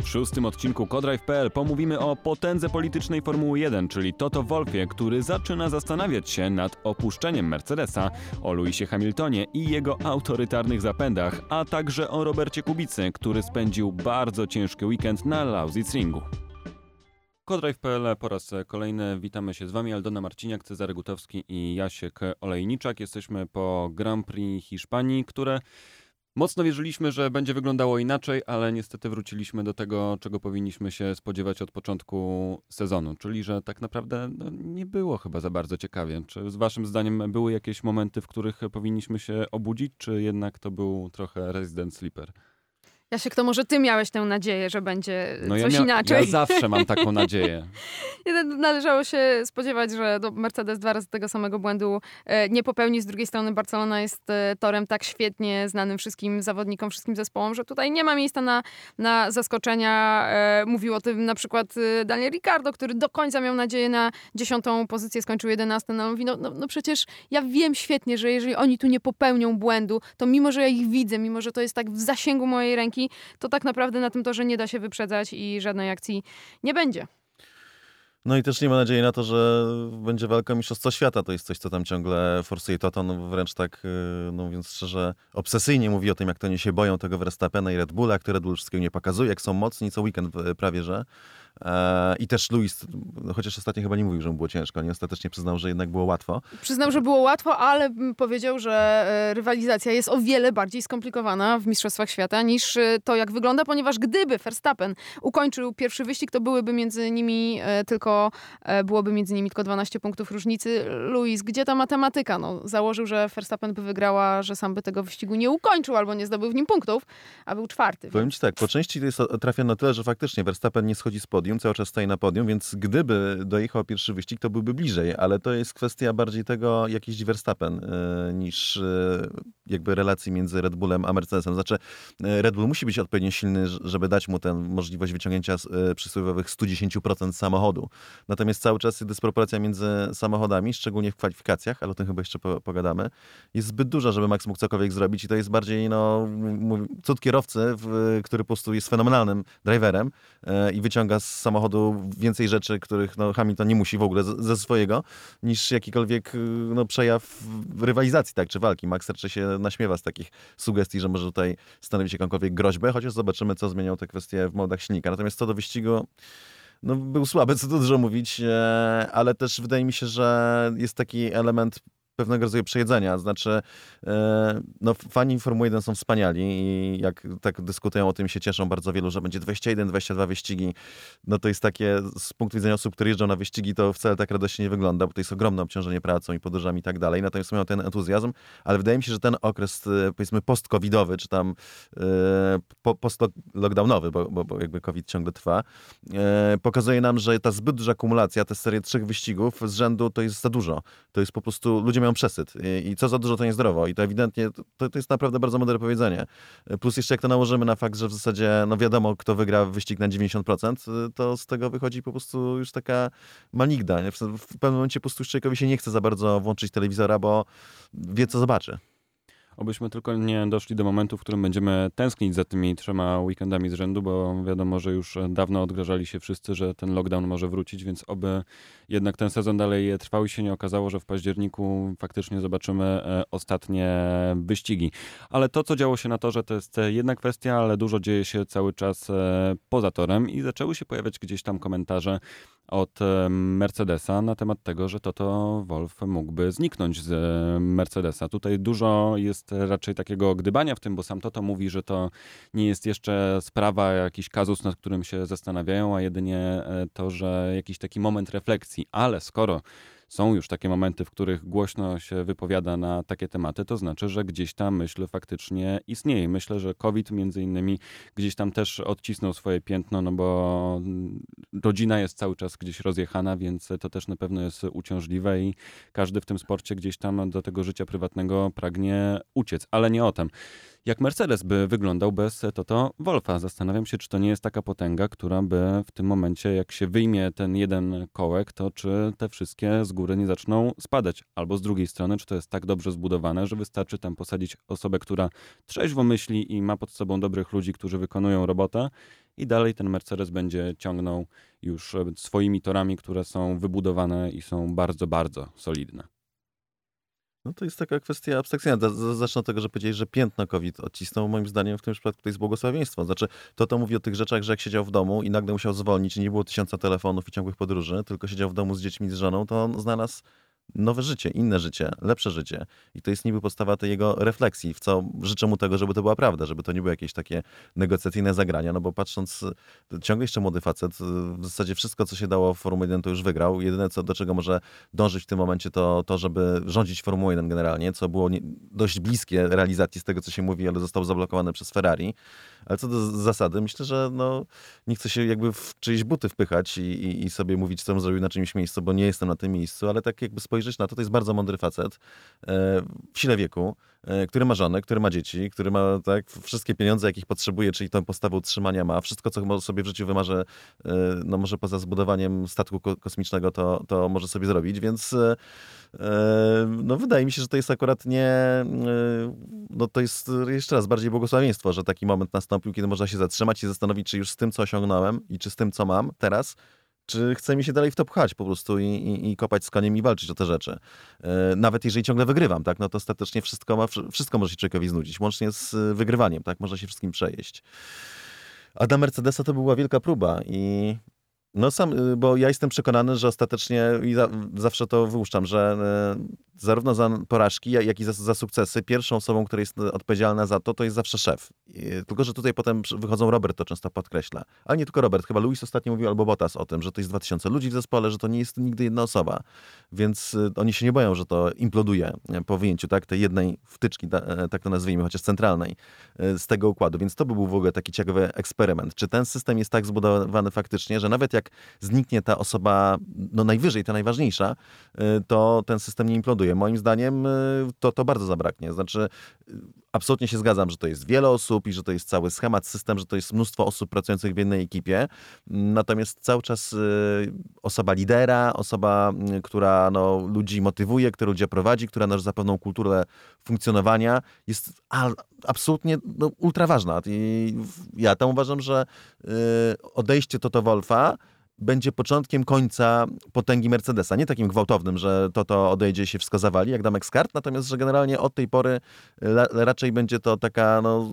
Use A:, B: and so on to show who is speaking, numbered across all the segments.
A: W szóstym odcinku Codrive.pl pomówimy o potędze politycznej Formuły 1, czyli Toto Wolfie, który zaczyna zastanawiać się nad opuszczeniem Mercedesa, o Lewisie Hamiltonie i jego autorytarnych zapędach, a także o Robercie Kubicy, który spędził bardzo ciężki weekend na Lausitz-Ringu. Codrive.pl po raz kolejny witamy się z Wami Aldona Marciniak, Cezary Gutowski i Jasiek Olejniczak. Jesteśmy po Grand Prix Hiszpanii, które Mocno wierzyliśmy, że będzie wyglądało inaczej, ale niestety wróciliśmy do tego, czego powinniśmy się spodziewać od początku sezonu, czyli że tak naprawdę no, nie było chyba za bardzo ciekawie. Czy z Waszym zdaniem były jakieś momenty, w których powinniśmy się obudzić, czy jednak to był trochę resident sleeper?
B: Jasiek, to może ty miałeś tę nadzieję, że będzie
A: No ja,
B: coś
A: mia-
B: inaczej.
A: ja zawsze mam taką nadzieję.
B: Jeden Należało się spodziewać, że do Mercedes dwa razy tego samego błędu e, nie popełni. Z drugiej strony Barcelona jest e, torem tak świetnie znanym wszystkim zawodnikom, wszystkim zespołom, że tutaj nie ma miejsca na, na zaskoczenia. E, Mówił o tym na przykład Daniel Ricardo, który do końca miał nadzieję na dziesiątą pozycję, skończył 11. No, mówi, no, no, no przecież ja wiem świetnie, że jeżeli oni tu nie popełnią błędu, to mimo, że ja ich widzę, mimo, że to jest tak w zasięgu mojej ręki, to tak naprawdę na tym torze nie da się wyprzedzać i żadnej akcji nie będzie.
C: No i też nie ma nadziei na to, że będzie walka o Mistrzostwo Świata. To jest coś, co tam ciągle forsuje Toto, no wręcz tak, yy, no mówiąc szczerze, obsesyjnie mówi o tym, jak to oni się boją tego Verstappena i Red Bulla, które Red Bull wszystkiego nie pokazuje, jak są mocni co weekend prawie, że. E, I też Luis, chociaż ostatnio chyba nie mówił, że mu było ciężko, nie ostatecznie przyznał, że jednak było łatwo.
B: Przyznał, że było łatwo, ale powiedział, że e, rywalizacja jest o wiele bardziej skomplikowana w Mistrzostwach Świata niż e, to, jak wygląda, ponieważ gdyby Verstappen ukończył pierwszy wyścig, to byłyby między nimi tylko, byłoby między nimi tylko 12 punktów różnicy. Luis, gdzie ta matematyka? No, założył, że Verstappen by wygrała, że sam by tego wyścigu nie ukończył albo nie zdobył w nim punktów, a był czwarty.
C: Powiem
B: więc-
C: ci tak, po części to jest trafione na tyle, że faktycznie Verstappen nie schodzi z podium, cały czas stoi na podium, więc gdyby dojechał pierwszy wyścig, to byłby bliżej, ale to jest kwestia bardziej tego, jak jeździ Verstappen, e, niż e, jakby relacji między Red Bullem a Mercedesem. Znaczy, e, Red Bull musi być odpowiednio silny, żeby dać mu tę możliwość wyciągnięcia przysłowiowych 110% samochodu. Natomiast cały czas dysproporcja między samochodami, szczególnie w kwalifikacjach, ale o tym chyba jeszcze po, pogadamy, jest zbyt duża, żeby Max mógł cokolwiek zrobić i to jest bardziej no, cud kierowcy, który po prostu jest fenomenalnym driverem i wyciąga z samochodu więcej rzeczy, których no, Hamilton nie musi w ogóle z, ze swojego, niż jakikolwiek y, no, przejaw rywalizacji, tak, czy walki. Max raczej się naśmiewa z takich sugestii, że może tutaj stanowić jakąkolwiek groźbę, chociaż zobaczymy, co zmienią te kwestie w modach silnika. Natomiast co do wyścigu, no, był słaby, co tu dużo mówić, e, ale też wydaje mi się, że jest taki element pewnego rodzaju przejedzenia. Znaczy, e, no, fani Formuły 1 są wspaniali i jak tak dyskutują o tym, się cieszą bardzo wielu, że będzie 21, 22 wyścigi. No to jest takie, z punktu widzenia osób, które jeżdżą na wyścigi, to wcale tak radośnie nie wygląda, bo to jest ogromne obciążenie pracą i podróżami i tak dalej. Natomiast mają ten entuzjazm, ale wydaje mi się, że ten okres, e, powiedzmy, post-covidowy, czy tam e, po, post-lockdownowy, bo, bo, bo jakby COVID ciągle trwa, pokazuje nam, że ta zbyt duża akumulacja, te serie trzech wyścigów z rzędu to jest za dużo. To jest po prostu, ludzie mają przesyt i, i co za dużo to niezdrowo i to ewidentnie, to, to jest naprawdę bardzo mądre powiedzenie. Plus jeszcze jak to nałożymy na fakt, że w zasadzie, no wiadomo, kto wygra wyścig na 90%, to z tego wychodzi po prostu już taka? W, w pewnym momencie po prostu człowiekowi się nie chce za bardzo włączyć telewizora, bo wie, co zobaczy.
A: Obyśmy tylko nie doszli do momentu, w którym będziemy tęsknić za tymi trzema weekendami z rzędu, bo wiadomo, że już dawno odgrażali się wszyscy, że ten lockdown może wrócić, więc oby jednak ten sezon dalej trwał i się nie okazało, że w październiku faktycznie zobaczymy e, ostatnie wyścigi. Ale to, co działo się na torze, to jest jedna kwestia, ale dużo dzieje się cały czas e, poza torem i zaczęły się pojawiać gdzieś tam komentarze od e, Mercedesa na temat tego, że Toto Wolf mógłby zniknąć z e, Mercedesa. Tutaj dużo jest raczej takiego gdybania w tym, bo sam Toto mówi, że to nie jest jeszcze sprawa, jakiś kazus, nad którym się zastanawiają, a jedynie e, to, że jakiś taki moment refleksji. Ale skoro są już takie momenty, w których głośno się wypowiada na takie tematy, to znaczy, że gdzieś ta myśl faktycznie istnieje. Myślę, że COVID między innymi gdzieś tam też odcisnął swoje piętno, no bo rodzina jest cały czas gdzieś rozjechana, więc to też na pewno jest uciążliwe i każdy w tym sporcie gdzieś tam do tego życia prywatnego pragnie uciec, ale nie o tym. Jak Mercedes by wyglądał bez Toto Wolfa? Zastanawiam się, czy to nie jest taka potęga, która by w tym momencie, jak się wyjmie ten jeden kołek, to czy te wszystkie z góry nie zaczną spadać. Albo z drugiej strony, czy to jest tak dobrze zbudowane, że wystarczy tam posadzić osobę, która trzeźwo myśli i ma pod sobą dobrych ludzi, którzy wykonują robotę i dalej ten Mercedes będzie ciągnął już e, swoimi torami, które są wybudowane i są bardzo, bardzo solidne.
C: No to jest taka kwestia abstrakcyjna. Zacznę od tego, że powiedzieli, że piętno COVID odcisnął. Moim zdaniem w tym przypadku to jest błogosławieństwo. Znaczy, to to mówi o tych rzeczach, że jak siedział w domu i nagle musiał zwolnić, nie było tysiąca telefonów i ciągłych podróży, tylko siedział w domu z dziećmi, z żoną, to on znalazł nowe życie, inne życie, lepsze życie. I to jest niby podstawa tej jego refleksji, w co życzę mu tego, żeby to była prawda, żeby to nie były jakieś takie negocjacyjne zagrania, no bo patrząc, ciągle jeszcze młody facet, w zasadzie wszystko, co się dało w Formule 1 to już wygrał. Jedyne, co, do czego może dążyć w tym momencie, to to, żeby rządzić Formułą 1 generalnie, co było nie, dość bliskie realizacji z tego, co się mówi, ale zostało zablokowane przez Ferrari. Ale co do zasady, myślę, że no, nie chcę się jakby w czyjeś buty wpychać i, i, i sobie mówić, co bym zrobił na czymś miejscu, bo nie jestem na tym miejscu, ale tak jakby spojrzeć na to, to jest bardzo mądry facet e, w sile wieku, który ma żonę, który ma dzieci, który ma tak, wszystkie pieniądze, jakich potrzebuje, czyli tą postawę utrzymania ma, wszystko, co sobie w życiu wymarzy, e, no może poza zbudowaniem statku kosmicznego, to, to może sobie zrobić, więc no wydaje mi się, że to jest akurat nie, no to jest jeszcze raz bardziej błogosławieństwo, że taki moment nastąpił, kiedy można się zatrzymać i zastanowić, czy już z tym, co osiągnąłem i czy z tym, co mam teraz, czy chce mi się dalej w to pchać po prostu i, i, i, kopać z koniem i walczyć o te rzeczy. E, nawet jeżeli ciągle wygrywam, tak, no to ostatecznie wszystko, ma, wszystko może się człowiekowi znudzić, łącznie z wygrywaniem, tak, można się wszystkim przejeść. A dla Mercedesa to była wielka próba i no sam, y, bo ja jestem przekonany, że ostatecznie i za, zawsze to wyłuszczam, że y, zarówno za porażki, jak i za, za, sukcesy, pierwszą osobą, która jest odpowiedzialna za to, to jest zawsze szef. Tylko, że tutaj potem wychodzą, Robert to często podkreśla. Ale nie tylko Robert, chyba Luis ostatnio mówił, albo Bottas o tym, że to jest 2000 ludzi w zespole, że to nie jest nigdy jedna osoba. Więc y, oni się nie boją, że to imploduje po wyjęciu tak, tej jednej wtyczki, e, tak to nazwijmy, chociaż centralnej, z tego układu. Więc to by był w ogóle taki ciekawy eksperyment. Czy ten system jest tak zbudowany faktycznie, że nawet jak jak zniknie ta osoba, no najwyżej, ta najważniejsza, y, to ten system nie imploduje. Moim zdaniem y, to, to bardzo zabraknie. Znaczy, y, absolutnie się zgadzam, że to jest wiele osób i że to jest cały schemat, system, że to jest mnóstwo osób pracujących w jednej ekipie. Natomiast cały czas osoba lidera, osoba, która no, ludzi motywuje, która ludzi prowadzi, która nas za pewną kulturę funkcjonowania jest absolutnie no, ultra ważna. I ja tam uważam, że odejście Toto Wolfa będzie początkiem końca potęgi Mercedesa. Nie takim gwałtownym, że to to odejdzie się wskazawali, jak Damek Skart, natomiast, że generalnie od tej pory raczej będzie to taka no,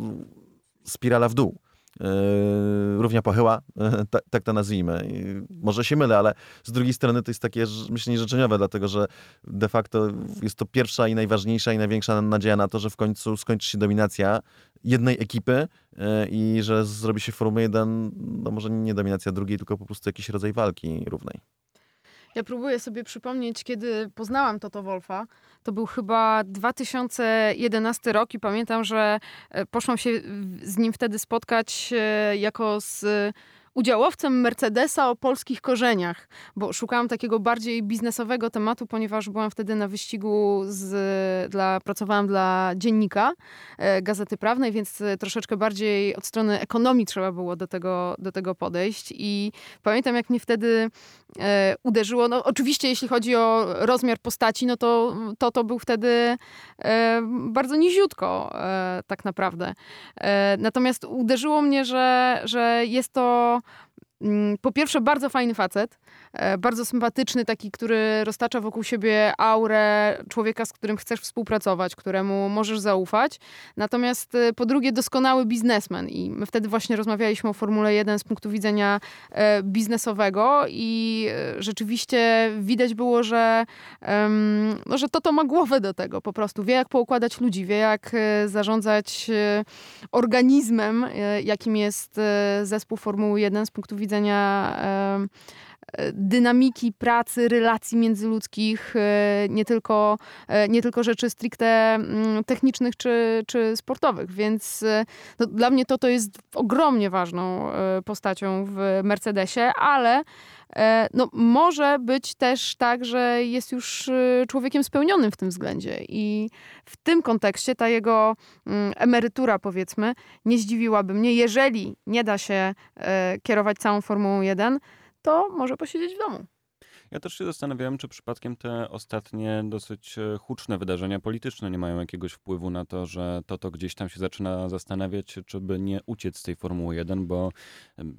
C: spirala w dół. Yy, równia pochyła, tak, tak to nazwijmy. może się mylę, ale z drugiej strony to jest takie myślenie życzeniowe, dlatego że de facto jest to pierwsza i najważniejsza i największa nadzieja na to, że w końcu skończy się dominacja jednej ekipy yy, i że zrobi się Formuła 1, no może nie dominacja drugiej, tylko po prostu jakiś rodzaj walki równej.
B: Ja próbuję sobie przypomnieć, kiedy poznałam Toto Wolfa. To był chyba 2011 rok i pamiętam, że e, poszłam się z nim wtedy spotkać e, jako z udziałowcem Mercedesa o polskich korzeniach, bo szukałam takiego bardziej biznesowego tematu, ponieważ byłam wtedy na wyścigu z, dla, pracowałam dla dziennika e, Gazety Prawnej, więc troszeczkę bardziej od strony ekonomii trzeba było do tego, do tego podejść i pamiętam jak mnie wtedy e, uderzyło, no oczywiście jeśli chodzi o rozmiar postaci, no to to, to był wtedy e, bardzo niziutko e, tak naprawdę. E, natomiast uderzyło mnie, że, że jest to po pierwsze, bardzo fajny facet, e, bardzo sympatyczny, taki, który roztacza wokół siebie aurę człowieka, z którym chcesz współpracować, któremu możesz zaufać. Natomiast e, po drugie, doskonały biznesmen. I my wtedy właśnie rozmawialiśmy o Formule 1 z punktu widzenia e, biznesowego i rzeczywiście widać było, że, no, że to to ma głowę do tego po prostu. Wie, jak poukładać ludzi, wie, jak zarządzać organizmem, jakim jest zespół Formuły 1 z punktu widzenia widzenia e, dynamiki pracy, relacji międzyludzkich, e, nie tylko, e, nie tylko rzeczy stricte mm, technicznych czy, czy sportowych. Więc no, dla mnie to, to jest ogromnie ważną postacią w Mercedesie, ale no, może być też tak, że jest już człowiekiem spełnionym w tym względzie. I w tym kontekście ta jego mm, emerytura, powiedzmy, nie zdziwiłaby mnie. Jeżeli nie da się kierować całą Formułą 1, to może posiedzieć w domu.
A: Ja też się zastanawiałem, czy przypadkiem te ostatnie dosyć e, huczne wydarzenia polityczne nie mają jakiegoś wpływu na to, że to to gdzieś tam się zaczyna zastanawiać, czy by nie uciec z tej Formuły 1, bo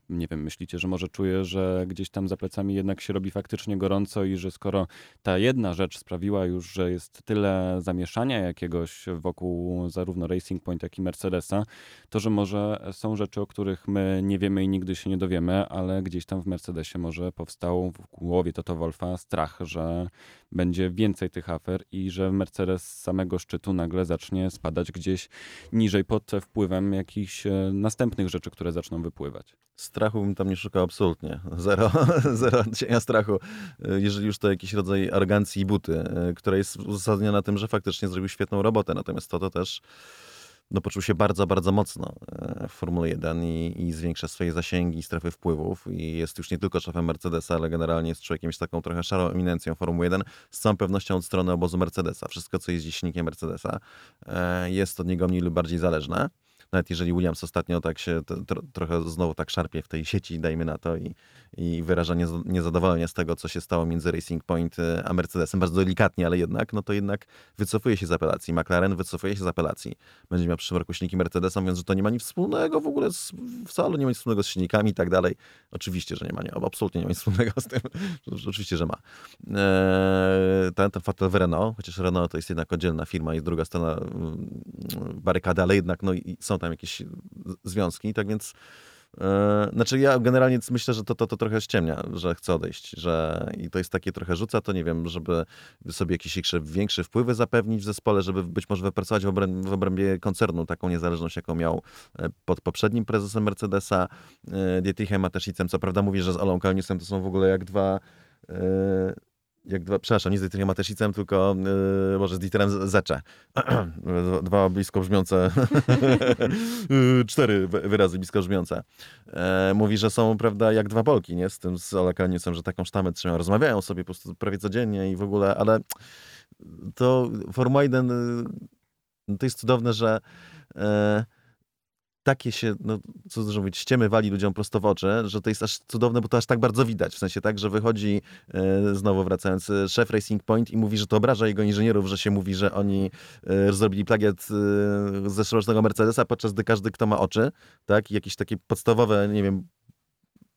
A: nie wiem, myślicie, że może czuję, że gdzieś tam za plecami jednak się robi faktycznie gorąco i że skoro ta jedna rzecz sprawiła już, że jest tyle zamieszania jakiegoś wokół zarówno Racing Point, jak i Mercedesa, to że może są rzeczy, o których my nie wiemy i nigdy się nie dowiemy, ale gdzieś tam w Mercedesie może powstał w głowie Toto Wolfa strach, że będzie więcej tych afer i że Mercedes z samego szczytu nagle zacznie spadać gdzieś niżej pod wpływem jakichś e, następnych rzeczy, które zaczną wypływać.
C: Strachu bym tam nie szukał absolutnie. Zero, zero cienia strachu. E, jeżeli już to jakiś rodzaj arogancji i buty, e, która jest uzasadniona na tym, że faktycznie zrobił świetną robotę. Natomiast to to też no, poczuł się bardzo, bardzo mocno e, w Formule 1 i, i zwiększa swoje zasięgi, strefy wpływów i jest już nie tylko szefem Mercedesa, ale generalnie jest człowiekiem z taką trochę szarą eminencją Formuły 1, z całą pewnością od strony obozu Mercedesa. Wszystko, co jest silnikiem Mercedesa, e, jest od niego mniej lub bardziej zależne nawet jeżeli Williams ostatnio tak się to, trochę znowu tak szarpie w tej sieci, dajmy na to, i, i wyraża niezadowolenie z tego, co się stało między Racing Point y, a Mercedesem, bardzo delikatnie, ale jednak, no to jednak wycofuje się z apelacji. McLaren wycofuje się z apelacji. Będzie miał w przyszłym roku silniki Mercedesa, mówiąc, że to nie ma nic wspólnego w ogóle z, wcale nie ma nic wspólnego z silnikami i tak dalej. Oczywiście, że nie ma, nie, absolutnie nie ma nic wspólnego z tym. Oczywiście, że ma. Eee, ten, ten fatal w Renault, chociaż Renault to jest jednak oddzielna firma i druga strona mm, barykady, ale jednak no, są tam jakieś związki, tak więc Yy, znaczy ja generalnie myślę, że to, to, to trochę ściemnia, że chce odejść, że i to jest takie trochę rzuca, to nie wiem, żeby sobie jakieś większe, większe wpływy zapewnić w zespole, żeby być może wypracować w, obrębie, w obrębie koncernu taką niezależność, jaką miał e, pod poprzednim prezesem Mercedesa, e, Dietrichem Mateszicem. Co prawda mówi, że z Olą Kalniusem to są w ogóle jak dwa e, jak dwa, przepraszam, nie z Dieterem Mateszicem, tylko yy, może z Dieterem Zecze. dwa blisko brzmiące, cztery wyrazy blisko brzmiące. E, mówi, że są, prawda, jak dwa Polki, nie? Z tym, z Olekaniusem, że taką sztamę trzymają. Rozmawiają sobie po prostu prawie codziennie i w ogóle, ale to Formuła 1 y, to jest cudowne, że e, takie się, no co dużo mówić, ściemy wali ludziom prosto w oczy, że to jest aż cudowne, bo to aż tak bardzo widać. W sensie tak, że wychodzi, e, znowu wracając, e, szef Racing Point i mówi, że to obraża jego inżynierów, że się mówi, że oni e, zrobili plagiat e, zeszłorocznego Mercedesa, podczas gdy każdy, kto ma oczy, tak, i jakieś takie podstawowe, nie wiem,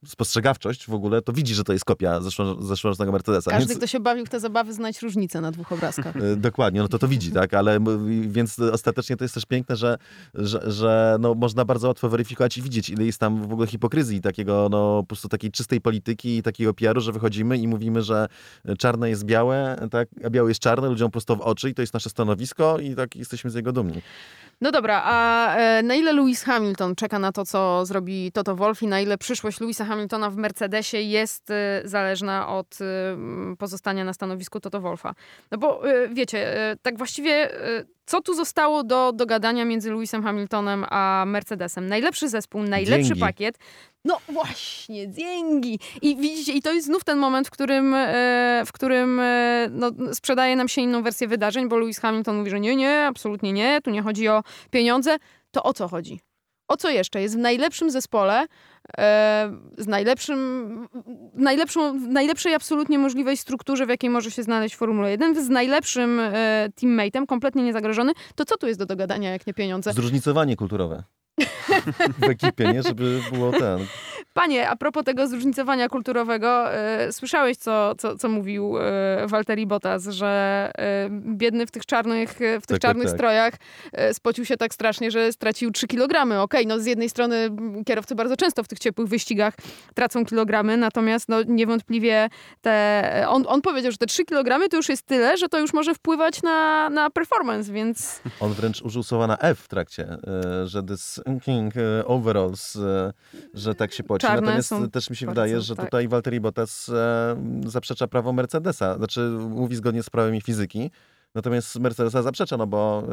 C: spostrzegawczość w ogóle, to widzi, że to jest kopia zeszłorocznego Mercedesa.
B: Każdy, więc... kto się bawił w te zabawy, znać różnicę na dwóch obrazkach.
C: E, dokładnie, no to to widzi, tak, ale więc ostatecznie to jest też piękne, że, że, że no, można bardzo łatwo weryfikować i widzieć, ile jest tam w ogóle hipokryzji, takiego, no po prostu takiej czystej polityki i takiego PR-u, że wychodzimy i mówimy, że czarne jest białe, tak, a białe jest czarne, ludziom prosto w oczy i to jest nasze stanowisko i tak jesteśmy z jego dumni.
B: No dobra, a e, na ile Lewis Hamilton czeka na to, co zrobi Toto Wolff i na ile przyszłość Lewisa Hamiltona w Mercedesie jest e, zależna od e, pozostania na stanowisku Toto Wolfa? No bo wiecie, tak właściwie co tu zostało do dogadania między Lewisem Hamiltonem a Mercedesem? Najlepszy zespół, najlepszy Dzięgi. pakiet. No właśnie, dzięki. I widzicie, i to jest znów ten moment, w którym, e, w którym e, no, sprzedaje nam się inną wersję wydarzeń, bo Lewis Hamilton mówi, że nie, nie, absolutnie nie, tu nie chodzi o pieniądze. To o co chodzi? O co jeszcze? Jest w najlepszym zespole, e, z najlepszym, najlepszą, w najlepszej absolutnie możliwej strukturze, w jakiej może się znaleźć Formula 1, z najlepszym teammateem, kompletnie niezagrożony. To co tu jest do dogadania, jak nie pieniądze?
C: Zróżnicowanie kulturowe w ekipie, nie? Żeby było ten.
B: Panie, a propos tego zróżnicowania kulturowego, e, słyszałeś, co, co, co mówił e, Walteri Bottas, że e, biedny w tych czarnych, w tych tak, tak czarnych tak, strojach e, spocił się tak strasznie, że stracił 3 kilogramy. Okej, okay, no z jednej strony kierowcy bardzo często w tych ciepłych wyścigach tracą kilogramy, natomiast no niewątpliwie te, on, on powiedział, że te 3 kilogramy to już jest tyle, że to już może wpływać na, na performance, więc...
C: On wręcz użył słowa na F w trakcie, że this King overalls, że tak się płaci. Natomiast też mi się bardzo, wydaje, że tak. tutaj Valtteri Bottas zaprzecza prawo Mercedesa. Znaczy mówi zgodnie z prawami fizyki, Natomiast Mercedesa zaprzecza, no bo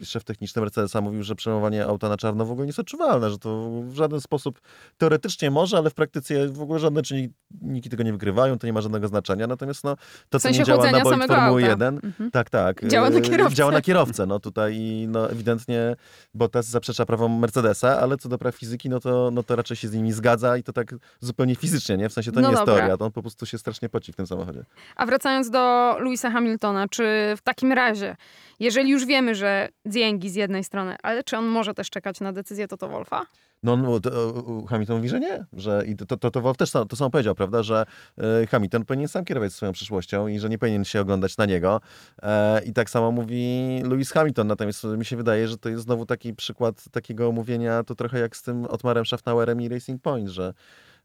C: y, szef techniczny Mercedesa mówił, że przejmowanie auta na czarno w ogóle nie jest odczuwalne, że to w żaden sposób teoretycznie może, ale w praktyce w ogóle żadne czynniki tego nie wykrywają, to nie ma żadnego znaczenia. Natomiast no, to,
B: W sensie
C: co nie działa na bolid Formuły
B: auta.
C: 1,
B: Mhm.
C: tak, tak.
B: Działa na
C: y,
B: kierowcę.
C: Działa na kierowcę. No tutaj no, ewidentnie Bottas zaprzecza prawom Mercedesa, ale co do praw fizyki, no to, no to raczej się z nimi zgadza i to tak zupełnie fizycznie, nie? W sensie to
B: No
C: nie jest
B: dobra.
C: teoria, to on po prostu się strasznie poci w tym samochodzie.
B: A wracając do Louisa Hamiltona, czy w takim razie, jeżeli już wiemy, że dzięki z jednej strony, ale czy on może też czekać na decyzję Toto Wolfa?
C: No, no to, Hamilton mówi, że nie, że i to, to, to Wolf też to samo powiedział, prawda, że e, Hamilton powinien sam kierować swoją przyszłością i że nie powinien się oglądać na niego. E, I tak samo mówi Lewis Hamilton, natomiast mi się wydaje, że to jest znowu taki przykład takiego mówienia, to trochę jak z tym Otmarem Schaffnauerem i Racing Point, że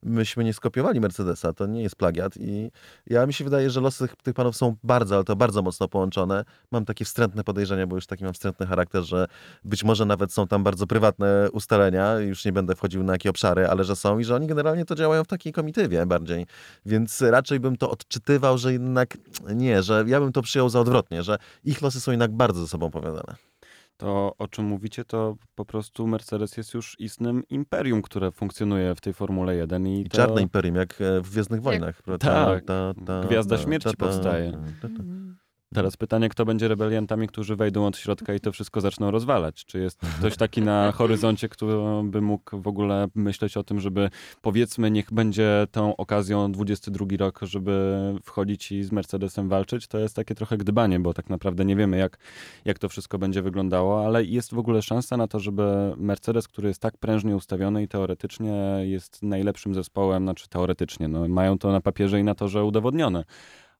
C: myśmy nie skopiowali Mercedesa, to nie jest plagiat i ja mi się wydaje, że losy tych, panów są bardzo, ale to bardzo mocno połączone. Mam takie wstrętne podejrzenia, bo już taki mam wstrętny charakter, że być może nawet są tam bardzo prywatne ustalenia, już nie będę wchodził na jakie obszary, ale że są i że oni generalnie to działają w takiej komitywie bardziej. Więc raczej bym to odczytywał, że jednak nie, że ja bym to przyjął za odwrotnie, że ich losy są jednak bardzo ze sobą powiązane.
A: To, o czym mówicie, to po prostu Mercedes jest już istnym imperium, które funkcjonuje w tej Formule 1. I,
C: I
A: to...
C: czarne imperium, jak e, w Gwiezdnych Wojnach.
A: Tak. Gwiazda Śmierci powstaje. Teraz pytanie, kto będzie rebeliantami, którzy wejdą od środka i to wszystko zaczną rozwalać? Czy jest ktoś taki na horyzoncie, który by mógł w ogóle myśleć o tym, żeby powiedzmy, niech będzie tą okazją 22 rok, żeby wchodzić i z Mercedesem walczyć? To jest takie trochę gdybanie, bo tak naprawdę nie wiemy, jak, jak to wszystko będzie wyglądało, ale jest w ogóle szansa na to, żeby Mercedes, który jest tak prężnie ustawiony i teoretycznie jest najlepszym zespołem, znaczy teoretycznie, no, mają to na papierze i na to, że udowodnione.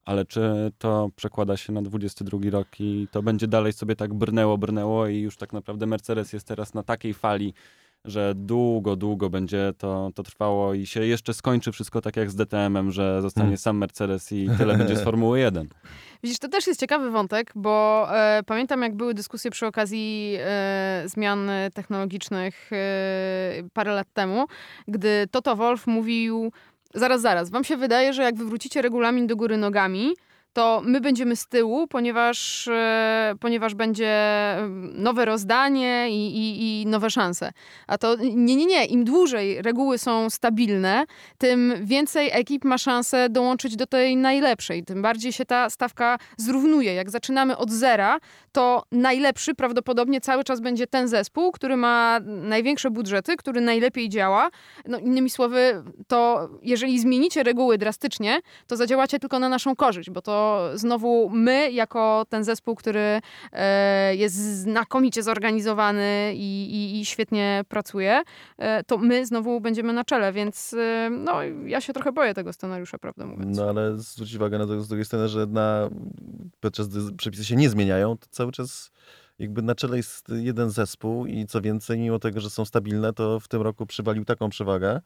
A: Ale czy to przekłada się na 22 rok i to będzie dalej sobie tak brnęło, brnęło i już tak naprawdę Mercedes jest teraz na takiej fali, że długo, długo będzie to, to trwało i się jeszcze skończy wszystko tak jak z DTM-em, że zostanie
C: Hmm.
A: sam Mercedes i tyle będzie z Formuły 1.
B: Widzisz, to też jest ciekawy wątek, bo e, pamiętam, jak były dyskusje przy okazji e, zmian technologicznych e, parę lat temu, gdy Toto Wolf mówił, zaraz, zaraz, wam się wydaje, że jak wywrócicie regulamin do góry nogami, to my będziemy z tyłu, ponieważ, e, ponieważ będzie mm, nowe rozdanie i, i, i nowe szanse. A to nie, nie, nie. Im dłużej reguły są stabilne, tym więcej ekip ma szansę dołączyć do tej najlepszej. Tym bardziej się ta stawka zrównuje. Jak zaczynamy od zera, to najlepszy prawdopodobnie cały czas będzie ten zespół, który ma największe budżety, który najlepiej działa. No, innymi słowy, to jeżeli zmienicie reguły drastycznie, to zadziałacie tylko na naszą korzyść, bo to znowu my, jako ten zespół, który e, jest znakomicie zorganizowany i, i, i świetnie pracuje, e, to my znowu będziemy na czele, więc e, no, ja się trochę boję tego scenariusza, prawdę mówiąc.
C: No ale zwróć uwagę na to z drugiej strony, że na, podczas gdy przepisy się nie zmieniają, to cały czas jakby na czele jest jeden zespół i co więcej, mimo tego, że są stabilne, to w tym roku przywalił taką przewagę.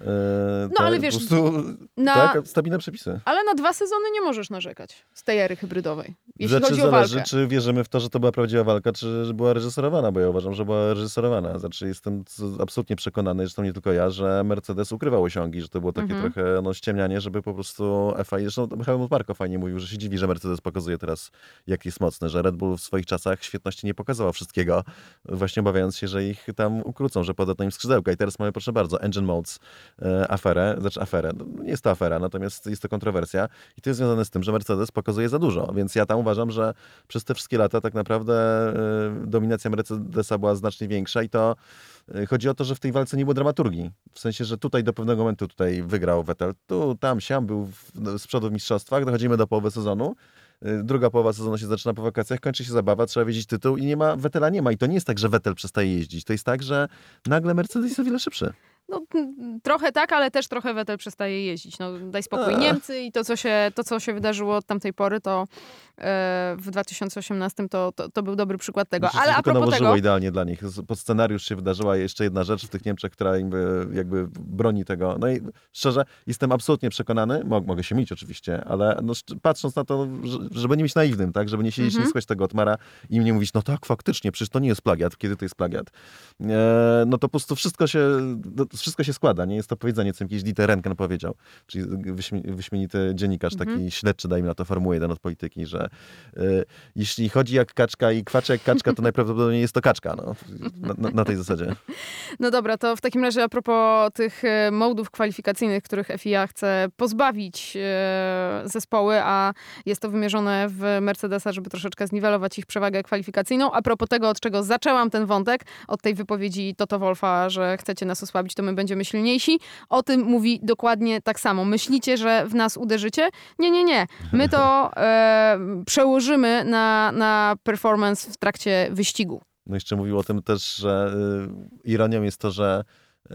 C: E, tak,
B: ale wiesz,
C: prostu,
B: na-
C: tak, stabilne przepisy.
B: Ale na dwa sezony nie możesz narzekać z tej ery hybrydowej, jeśli
C: Rzeczy
B: chodzi o
C: zależy,
B: walkę.
C: czy wierzymy w to, że to była prawdziwa walka, czy była reżyserowana, bo ja uważam, że była reżyserowana. Znaczy jestem absolutnie przekonany, zresztą nie tylko ja, że Mercedes ukrywał osiągi, że to było takie
B: Mhm.
C: trochę no, ściemnianie, żeby po prostu FIA, zresztą Helmut Marko fajnie mówił, że się dziwi, że Mercedes pokazuje teraz, jak jest mocny, że Red Bull w swoich czasach świetności nie pokazywał wszystkiego, właśnie obawiając się, że ich tam ukrócą, że podadzą im skrzydełka. I teraz mamy, proszę bardzo, Engine Modes aferę, znaczy aferę, no, nie jest to afera, natomiast jest to kontrowersja i to jest związane z tym, że Mercedes pokazuje za dużo, więc ja tam uważam, że przez te wszystkie lata tak naprawdę e, dominacja Mercedesa była znacznie większa i to e, chodzi o to, że w tej walce nie było dramaturgii. W sensie, że tutaj do pewnego momentu tutaj wygrał Vettel, tu, tam, siam był w, no, z przodu w mistrzostwach, dochodzimy do połowy sezonu, e, druga połowa sezonu się zaczyna po wakacjach, kończy się zabawa, trzeba wiedzieć tytuł i nie ma, Vettela nie ma. I to nie jest tak, że Vettel przestaje jeździć, to jest tak, że nagle Mercedes jest o wiele szybszy.
B: No, m, trochę tak, ale też trochę Vettel przestaje jeździć. No, daj spokój. Niemcy i to co, się, to, co się wydarzyło od tamtej pory, to e, w 2018 to, to, to był dobry przykład tego.
C: Znaczy,
B: ale a propos
C: nałożyło
B: tego,
C: idealnie dla nich. Pod scenariusz się wydarzyła jeszcze jedna rzecz w tych Niemczech, która im jakby broni tego. No i szczerze, jestem absolutnie przekonany, mog, mogę się mylić oczywiście, ale no, patrząc na to, że- żeby nie być naiwnym, tak, żeby nie siedzieć,
B: Mhm.
C: nie słuchać tego Otmara i im nie mówić, no tak, faktycznie, przecież to nie jest plagiat, kiedy to jest plagiat. E, no to po prostu wszystko się, no, wszystko się składa, nie jest to powiedzenie, co jakiś Dieter Renken powiedział, czyli wyśmie, wyśmienity dziennikarz,
B: Mhm.
C: taki śledczy, dajmy na to Formuły 1 od polityki, że y, jeśli chodzi jak kaczka i kwacze jak kaczka, to najprawdopodobniej jest to kaczka, no, na, na, na tej zasadzie.
B: No dobra, to w takim razie a propos tych e, modów kwalifikacyjnych, których FIA chce pozbawić e, zespoły, a jest to wymierzone w Mercedesa, żeby troszeczkę zniwelować ich przewagę kwalifikacyjną. A propos tego, od czego zaczęłam ten wątek, od tej wypowiedzi Toto Wolfa, że chcecie nas osłabić, to my będziemy silniejsi. O tym mówi dokładnie tak samo. Myślicie, że w nas uderzycie? Nie, nie, nie. My to e, przełożymy na, na performance w trakcie wyścigu.
C: No jeszcze mówił o tym też, że y, ironią jest to, że y,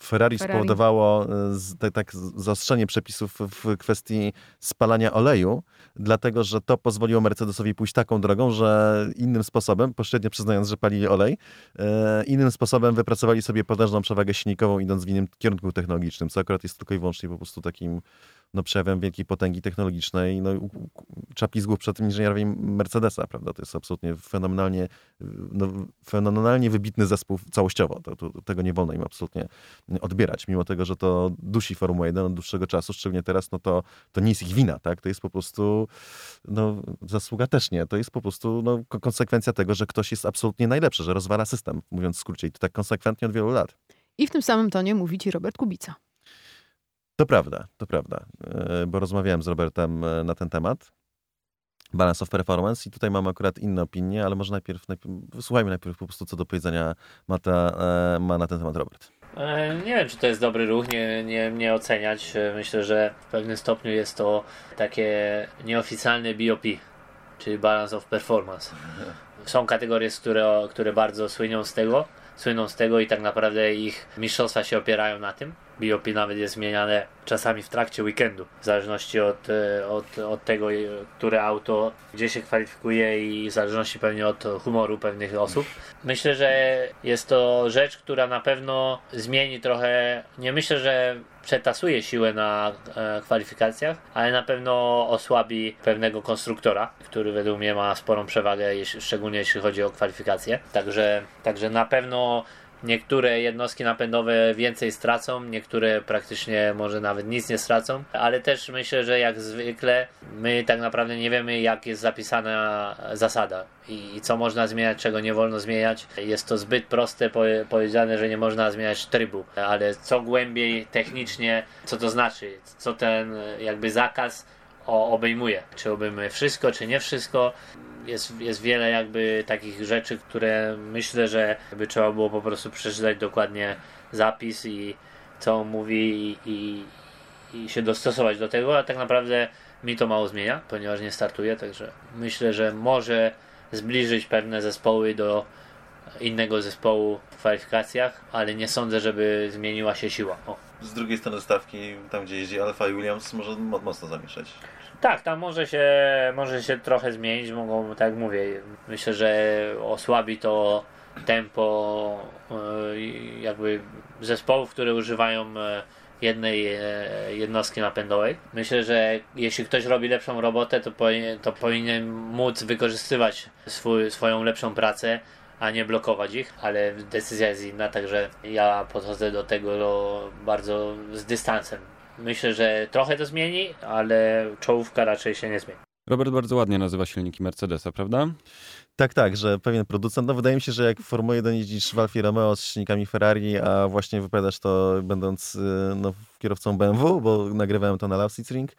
C: Ferrari,
B: Ferrari.
C: spowodowało y, z, tak, tak zaostrzenie przepisów w kwestii spalania oleju, dlatego że to pozwoliło Mercedesowi pójść taką drogą, że innym sposobem, pośrednio przyznając, że palili olej, y, innym sposobem wypracowali sobie potężną przewagę silnikową, idąc w innym kierunku technologicznym, co akurat jest tylko i wyłącznie po prostu takim no, przejawem wielkiej potęgi technologicznej, no, czapki z głów przed tym inżynierami Mercedesa, prawda? To jest absolutnie fenomenalnie, no, fenomenalnie wybitny zespół całościowo. To, to, tego nie wolno im absolutnie odbierać, mimo tego, że to dusi Formułę 1 od dłuższego czasu, szczególnie teraz, no to, to nie jest ich wina, tak? To jest po prostu, no, zasługa też nie. To jest po prostu no, ko- konsekwencja tego, że ktoś jest absolutnie najlepszy, że rozwala system, mówiąc w skrócie. I to tak konsekwentnie od wielu lat.
B: I w tym samym tonie mówi ci Robert Kubica.
C: To prawda, to prawda, E, bo rozmawiałem z Robertem e, na ten temat. Balance of performance i tutaj mam akurat inne opinie, ale może najpierw, najpierw wysłuchajmy najpierw po prostu, co do powiedzenia e, ma na ten temat Robert.
D: Nie wiem, czy to jest dobry ruch, nie, nie, nie oceniać. Myślę, że w pewnym stopniu jest to takie nieoficjalne BOP, czyli Balance of Performance. Są kategorie, które, które bardzo słyną z tego, słyną z tego i tak naprawdę ich mistrzostwa się opierają na tym. BOP nawet jest zmieniane czasami w trakcie weekendu, w zależności od, e, od, od tego, e, które auto, gdzie się kwalifikuje i w zależności pewnie od humoru pewnych osób. Myślę, że jest to rzecz, która na pewno zmieni trochę. Nie myślę, że przetasuje siłę na e, kwalifikacjach, ale na pewno osłabi pewnego konstruktora, który według mnie ma sporą przewagę, szczególnie jeśli chodzi o kwalifikacje. Także, także na pewno Niektóre jednostki napędowe więcej stracą, niektóre praktycznie może nawet nic nie stracą, ale też myślę, że jak zwykle my tak naprawdę nie wiemy, jak jest zapisana zasada i, i co można zmieniać, czego nie wolno zmieniać. Jest to zbyt proste powie- powiedziane, że nie można zmieniać trybu, ale co głębiej technicznie, co to znaczy, co ten jakby zakaz obejmuje. Czy obejmuje wszystko, czy nie wszystko. Jest, jest wiele jakby takich rzeczy, które myślę, że by trzeba było po prostu przeczytać dokładnie zapis i co on mówi i, i, i się dostosować do tego, a tak naprawdę mi to mało zmienia, ponieważ nie startuję, także myślę, że może zbliżyć pewne zespoły do innego zespołu w kwalifikacjach, ale nie sądzę, żeby zmieniła się siła. O.
C: Z drugiej strony stawki, tam gdzie jeździ Alfa i Williams, może mo- mocno zamieszać.
D: Tak, tam może się, może się trochę zmienić, mogą, tak jak mówię, myślę, że osłabi to tempo e, jakby zespołów, które używają e, jednej e, jednostki napędowej. Myślę, że jeśli ktoś robi lepszą robotę, to powinien, to powinien móc wykorzystywać swój, swoją lepszą pracę, a nie blokować ich, ale decyzja jest inna, także ja podchodzę do tego bardzo z dystansem. Myślę, że trochę to zmieni, ale czołówka raczej się nie zmieni.
A: Robert bardzo ładnie nazywa silniki Mercedesa, prawda?
C: Tak, tak, że pewien producent, no wydaje mi się, że jak Formule 1 jeździsz w Alfie Romeo z silnikami Ferrari, a właśnie wypowiadasz to będąc y, no, kierowcą BMW, bo nagrywałem to na Lausitzring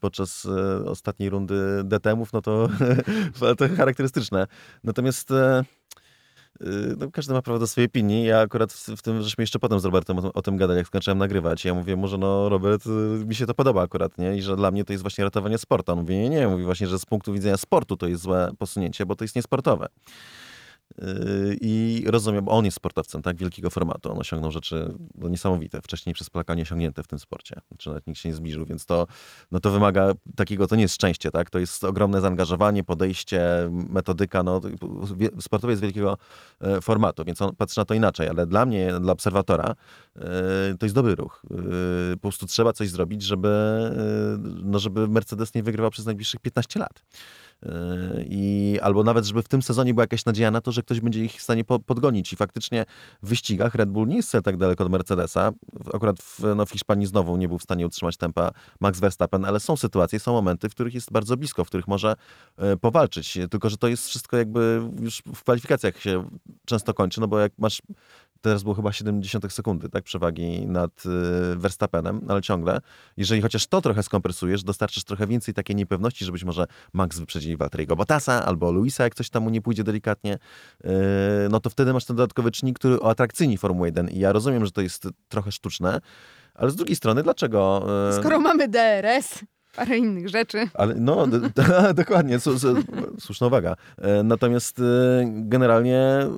C: podczas y, ostatniej rundy DTM-ów, no to, to charakterystyczne. Natomiast y, no, każdy ma prawo do swojej opinii. Ja akurat w, w tym, żeśmy jeszcze potem z Robertem o, o tym gadali, jak skończyłem nagrywać. Ja mówię, może no Robert, y, mi się to podoba akurat, nie? I że dla mnie to jest właśnie ratowanie sportu. On mówi, nie, nie, mówi właśnie, że z punktu widzenia sportu to jest złe posunięcie, bo to jest niesportowe. Yy, I rozumiem, bo on jest sportowcem tak wielkiego formatu. On osiągnął rzeczy no, niesamowite, wcześniej przez Polaka osiągnięte w tym sporcie. Znaczy nawet nikt się nie zbliżył, więc to, no, to wymaga takiego, to nie jest szczęście, tak? To jest ogromne zaangażowanie, podejście, metodyka. No, wie- sportowiec wielkiego e, formatu, więc on patrzy na to inaczej, ale dla mnie, dla obserwatora, e, to jest dobry ruch. E, Po prostu trzeba coś zrobić, żeby, no, żeby Mercedes nie wygrywał przez najbliższych 15 lat. I, albo nawet, żeby w tym sezonie była jakaś nadzieja na to, że ktoś będzie ich w stanie po, podgonić. I faktycznie w wyścigach Red Bull nie jest tak daleko od Mercedesa. Akurat w, no, w Hiszpanii znowu nie był w stanie utrzymać tempa Max Verstappen, ale są sytuacje, są momenty, w których jest bardzo blisko, w których może powalczyć. Tylko, że to jest wszystko jakby już w kwalifikacjach się często kończy, no bo jak masz teraz było chyba 70 sekundy, tak, przewagi nad y, Verstappenem, ale ciągle, jeżeli chociaż to trochę skompresujesz, dostarczysz trochę więcej takiej niepewności, że być może Max wyprzedzi Walteriego Bottasa albo Luisa, jak coś tam mu nie pójdzie delikatnie, y, no to wtedy masz ten dodatkowy czynnik, który atrakcyjni Formuły 1 i ja rozumiem, że to jest trochę sztuczne, ale z drugiej strony, dlaczego...
B: Y, Skoro mamy DRS parę innych rzeczy.
C: Ale no, dokładnie, słuszna uwaga. E, natomiast e, generalnie, e,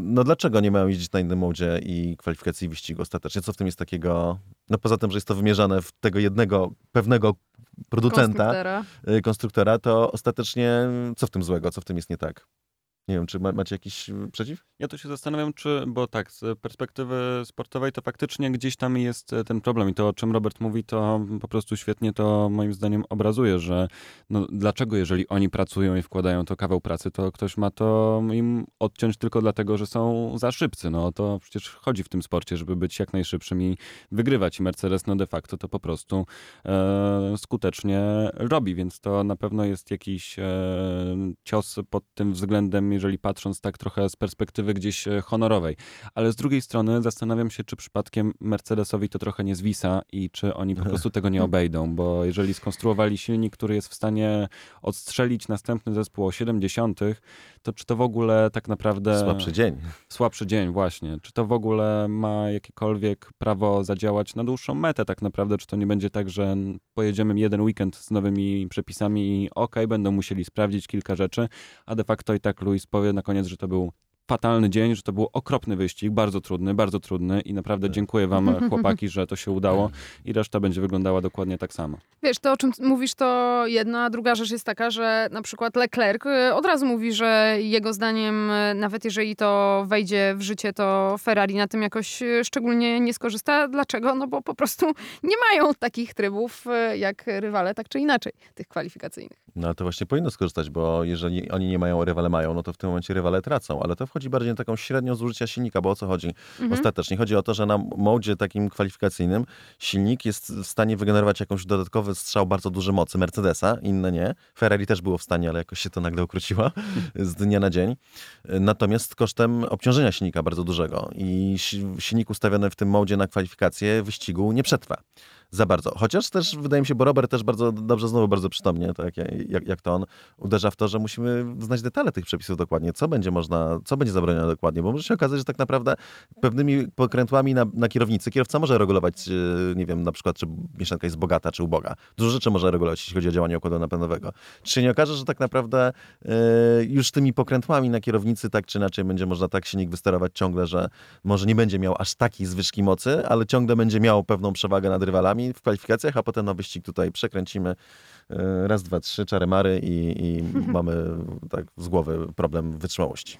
C: no dlaczego nie mają jeździć na innym modzie i kwalifikacji wyścigu ostatecznie? Co w tym jest takiego, no poza tym, że jest to wymierzane w tego jednego pewnego producenta, konstruktora, konstruktora to ostatecznie co w tym złego, co w tym jest nie tak? Nie wiem, czy ma, macie jakiś y, przeciw?
A: Ja tu się zastanawiam, czy, bo tak, z perspektywy sportowej to faktycznie gdzieś tam jest e, ten problem i to, o czym Robert mówi, to po prostu świetnie to moim zdaniem obrazuje, że no, dlaczego jeżeli oni pracują i wkładają to kawał pracy, to ktoś ma to im odciąć tylko dlatego, że są za szybcy. No to przecież chodzi w tym sporcie, żeby być jak najszybszym i wygrywać. I Mercedes no de facto to po prostu e, skutecznie robi, więc to na pewno jest jakiś e, cios pod tym względem, jeżeli patrząc tak trochę z perspektywy gdzieś e, honorowej. Ale z drugiej strony zastanawiam się, czy przypadkiem Mercedesowi to trochę nie zwisa i czy oni po prostu tego nie obejdą, bo jeżeli skonstruowali silnik, który jest w stanie odstrzelić następny zespół o 70, to czy to w ogóle tak naprawdę...
C: Słabszy dzień.
A: Słabszy dzień, właśnie. Czy to w ogóle ma jakiekolwiek prawo zadziałać na dłuższą metę tak naprawdę? Czy to nie będzie tak, że pojedziemy jeden weekend z nowymi przepisami i okej, okay, będą musieli sprawdzić kilka rzeczy, a de facto i tak Luis powie na koniec, że to był fatalny dzień, że to był okropny wyścig, bardzo trudny, bardzo trudny i naprawdę tak. dziękuję wam chłopaki, że to się udało i reszta będzie wyglądała dokładnie tak samo.
B: Wiesz, to o czym mówisz to jedna, a druga rzecz jest taka, że na przykład Leclerc y, od razu mówi, że jego zdaniem y, nawet jeżeli to wejdzie w życie, to Ferrari na tym jakoś y, szczególnie nie skorzysta. Dlaczego? No bo po prostu nie mają takich trybów jak rywale, tak czy inaczej, tych kwalifikacyjnych.
C: No ale to właśnie powinno skorzystać, bo jeżeli oni nie mają, rywale mają, no to w tym momencie rywale tracą, ale to wchodzi bardziej na taką średnią zużycia silnika, bo o co chodzi mhm. ostatecznie? Chodzi o to, że na modzie takim kwalifikacyjnym silnik jest w stanie wygenerować jakąś dodatkowy strzał bardzo duży mocy Mercedesa, inne nie. Ferrari też było w stanie, ale jakoś się to nagle ukróciło z dnia na dzień. Natomiast kosztem obciążenia silnika bardzo dużego i silnik ustawiony w tym modzie na kwalifikację wyścigu nie przetrwa za bardzo. Chociaż też wydaje mi się, bo Robert też bardzo dobrze, znowu bardzo przytomnie, tak jak, jak to on, uderza w to, że musimy znać detale tych przepisów dokładnie, co będzie można, co będzie zabronione dokładnie, bo może się okazać, że tak naprawdę pewnymi pokrętłami na, na kierownicy kierowca może regulować, e, nie wiem, na przykład, czy mieszanka jest bogata, czy uboga. Dużo rzeczy może regulować, jeśli chodzi o działanie układu napędowego. Czy się nie okaże, że tak naprawdę yy, już tymi pokrętłami na kierownicy tak czy inaczej będzie można tak silnik wysterować ciągle, że może nie będzie miał aż takiej zwyżki mocy, ale ciągle będzie miał pewną przewagę nad rywalami, w kwalifikacjach, a potem na wyścig tutaj przekręcimy e, raz, dwa, trzy, czary mary i, i mamy tak z głowy problem wytrzymałości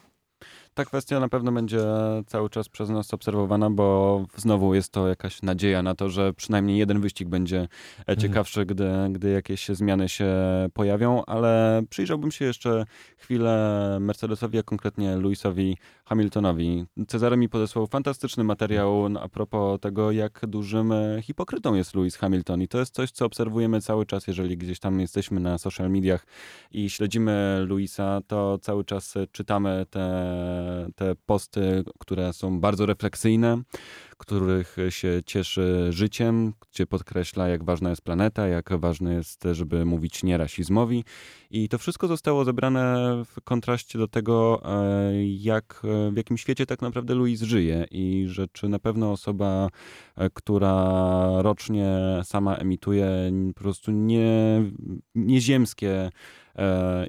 A: ta kwestia na pewno będzie cały czas przez nas obserwowana, bo znowu jest to jakaś nadzieja na to, że przynajmniej jeden wyścig będzie mhm. ciekawszy, gdy, gdy jakieś zmiany się pojawią, ale przyjrzałbym się jeszcze chwilę Mercedesowi, a konkretnie Lewisowi Hamiltonowi. Cezary mi podesłał fantastyczny materiał a propos tego, jak dużym hipokrytą jest Lewis Hamilton i to jest coś, co obserwujemy cały czas, jeżeli gdzieś tam jesteśmy na social mediach i śledzimy Luisa, to cały czas czytamy te te posty, które są bardzo refleksyjne, których się cieszy życiem, gdzie podkreśla, jak ważna jest planeta, jak ważne jest, żeby mówić nie rasizmowi. I to wszystko zostało zebrane w kontraście do tego, e, jak, w jakim świecie tak naprawdę Louis żyje i że czy na pewno osoba, e, która rocznie sama emituje po prostu nie, nieziemskie E,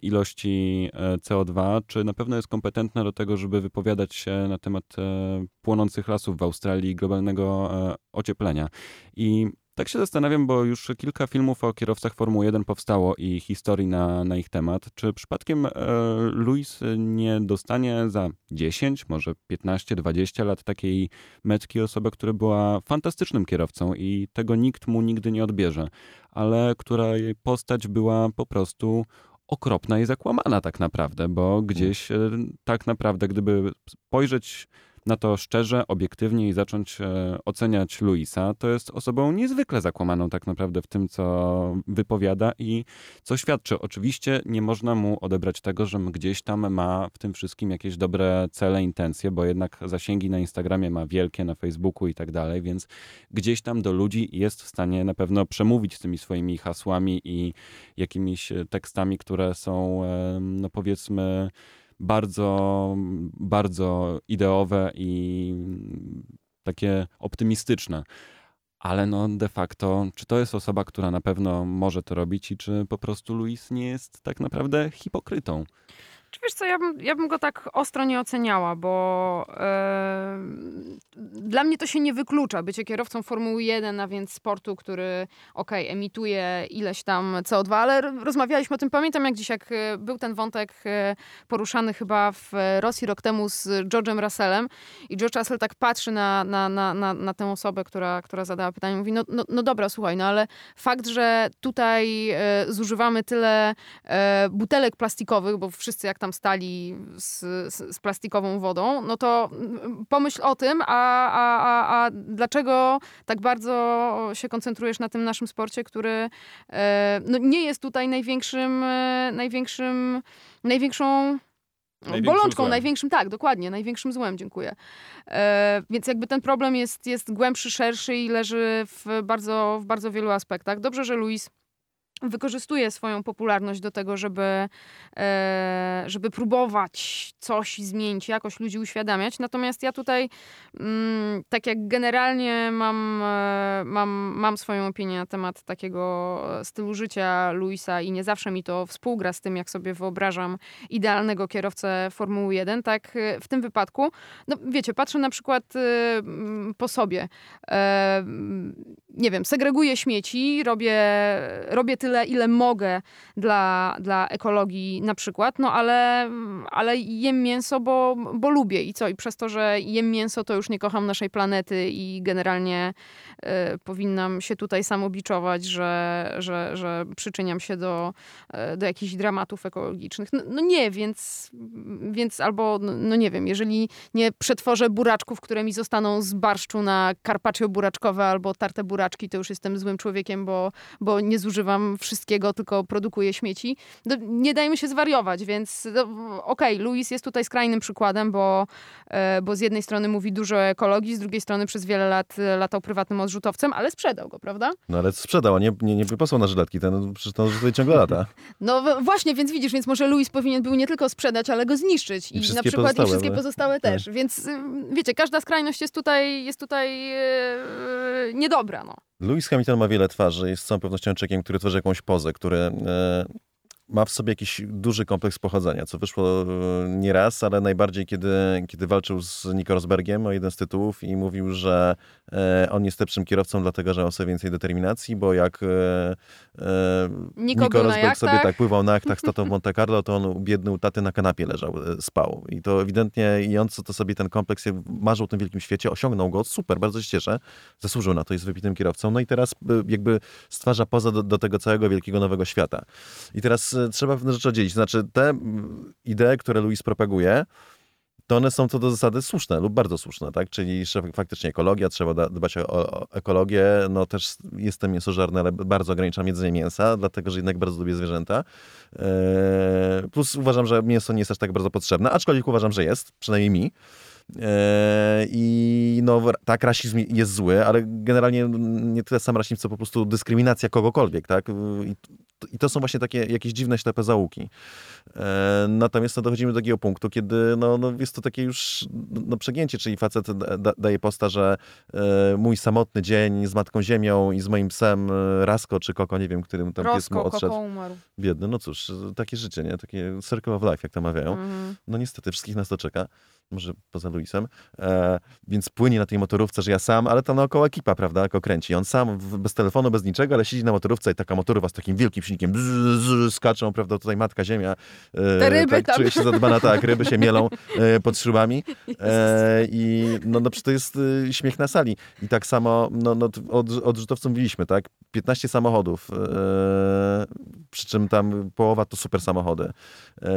A: ilości e, CO2, czy na pewno jest kompetentna do tego, żeby wypowiadać się na temat e, płonących lasów w Australii, globalnego ocieplenia. I tak się zastanawiam, bo już kilka filmów o kierowcach Formuły 1 powstało i historii na, na ich temat. Czy przypadkiem e, Luis nie dostanie za 10, może 15, 20 lat takiej metki osoby, która była fantastycznym kierowcą i tego nikt mu nigdy nie odbierze, ale która jej postać była po prostu okropna i zakłamana tak naprawdę, bo gdzieś e, tak naprawdę, gdyby spojrzeć na to szczerze, obiektywnie i zacząć e, oceniać Luisa, to jest osobą niezwykle zakłamaną tak naprawdę w tym, co wypowiada i co świadczy. Oczywiście nie można mu odebrać tego, że gdzieś tam ma w tym wszystkim jakieś dobre cele, intencje, bo jednak zasięgi na Instagramie ma wielkie, na Facebooku i tak dalej, więc gdzieś tam do ludzi jest w stanie na pewno przemówić tymi swoimi hasłami i jakimiś tekstami, które są, e, no powiedzmy, bardzo, bardzo ideowe i takie optymistyczne. Ale no de facto, czy to jest osoba, która na pewno może to robić i czy po prostu Luis nie jest tak naprawdę hipokrytą?
B: Czy wiesz co, ja bym, ja bym go tak ostro nie oceniała, bo dla mnie to się nie wyklucza. Bycie kierowcą Formuły 1, a więc sportu, który okej, okay, emituje ileś tam CO2, ale rozmawialiśmy o tym, pamiętam jak dziś, jak e, był ten wątek e, poruszany chyba w Rosji rok temu z George'em Russellem i George Russell tak patrzy na, na, na, na, na tę osobę, która, która zadała pytanie, mówi, no, no, no dobra, słuchaj, no ale fakt, że tutaj e, zużywamy tyle butelek plastikowych, bo wszyscy jak tam stali z, z, z, plastikową wodą, no to pomyśl o tym, a, a, a, a dlaczego tak bardzo się koncentrujesz na tym naszym sporcie, który e, no nie jest tutaj największym, e, największym, największą Największym bolączką, złem. największym, tak, dokładnie, największym złem, dziękuję. E, więc jakby ten problem jest, jest głębszy, szerszy i leży w bardzo, w bardzo wielu aspektach. Dobrze, że Luis wykorzystuje swoją popularność do tego, żeby, e, żeby próbować coś zmienić, jakoś ludzi uświadamiać. Natomiast ja tutaj, mm, tak jak generalnie mam, e, mam, mam swoją opinię na temat takiego stylu życia Luisa i nie zawsze mi to współgra z tym, jak sobie wyobrażam idealnego kierowcę Formuły 1, tak e, w tym wypadku, no wiecie, patrzę na przykład po sobie. Nie wiem, segreguję śmieci, robię, robię tyle tyle, ile mogę dla, dla ekologii na przykład, no ale, ale jem mięso, bo, bo lubię i co? I przez to, że jem mięso, to już nie kocham naszej planety i generalnie y, powinnam się tutaj samobiczować, że, że, że przyczyniam się do, y, do jakichś dramatów ekologicznych. No, no, nie, więc, więc albo, no, no nie wiem, jeżeli nie przetworzę buraczków, które mi zostaną z barszczu na carpaccio buraczkowe albo tarte buraczki, to już jestem złym człowiekiem, bo, bo nie zużywam wszystkiego, tylko produkuje śmieci. No, nie dajmy się zwariować, więc no, okej, okay, Luis jest tutaj skrajnym przykładem, bo, e, bo z jednej strony mówi dużo o ekologii, z drugiej strony przez wiele lat latał prywatnym odrzutowcem, ale sprzedał go, prawda?
C: No ale sprzedał, a nie, nie, nie posłał na żyletki, ten przecież to tutaj ciągle lata.
B: No właśnie, więc widzisz, więc może Luis powinien był nie tylko sprzedać, ale go zniszczyć. I,
C: I
B: na przykład i wszystkie pozostałe tak. też. Więc y, wiecie, każda skrajność jest tutaj, jest tutaj yy, niedobra. No.
C: Lewis Hamilton ma wiele twarzy, jest z całą pewnością czekiem, który tworzy jakąś pozę, który e, ma w sobie jakiś duży kompleks pochodzenia, co wyszło e, nieraz, ale najbardziej kiedy, kiedy walczył z Nico Rosbergiem o jeden z tytułów i mówił, że e, on jest lepszym kierowcą, dlatego że ma sobie więcej determinacji, bo jak e,
B: Nico, Nico Rosberg
C: sobie tak pływał na jachtach z tatą w Monte Carlo, to on biedny u taty na kanapie leżał, spał. I to ewidentnie i on co to sobie ten kompleks marzył o tym wielkim świecie, osiągnął go, super, bardzo się cieszę, zasłużył na to, jest wybitnym kierowcą, no i teraz jakby stwarza poza do, do tego całego wielkiego nowego świata. I teraz trzeba pewne rzeczy oddzielić. Znaczy, te idee, które Luis propaguje, to one są co do zasady słuszne lub bardzo słuszne, tak? Czyli faktycznie ekologia, trzeba dbać o, o ekologię. No też jestem mięsożarny, ale bardzo ograniczam jedzenie mięsa, dlatego że jednak bardzo lubię zwierzęta. Eee, plus uważam, że mięso nie jest aż tak bardzo potrzebne, aczkolwiek uważam, że jest, przynajmniej mi. Eee, I no, tak, rasizm jest zły, ale generalnie nie tyle sam rasizm, co po prostu dyskryminacja kogokolwiek, tak? I, to są właśnie takie jakieś dziwne, ślepe załuki. E, natomiast no, dochodzimy do takiego punktu, kiedy no, no, jest to takie już no, przegięcie, czyli facet da, daje posta, że e, mój samotny dzień z Matką Ziemią i z moim psem e, Rasko czy Koko, nie wiem, którym tam pies mu odszedł.
B: Koko umarł.
C: Biedny, no cóż, takie życie, nie? Takie circle of life, jak to mawiają. Mm. No niestety, wszystkich nas to czeka może poza Luisem, e, więc płynie na tej motorówce, że ja sam, ale to naokoło ekipa, prawda, jako kręci. On sam bez telefonu, bez niczego, ale siedzi na motorówce i taka motorówka z takim wielkim silnikiem, bzz, bzz, skaczą, prawda, tutaj matka ziemia. E,
B: Te ryby
C: tak,
B: tam.
C: Czuje się zadbana, tak, ryby się mielą e, pod śrubami. E, I no, no to jest e, śmiech na sali. I tak samo no, no, od, odrzutowców mówiliśmy, tak? 15 samochodów, e, przy czym tam połowa to super samochody. E,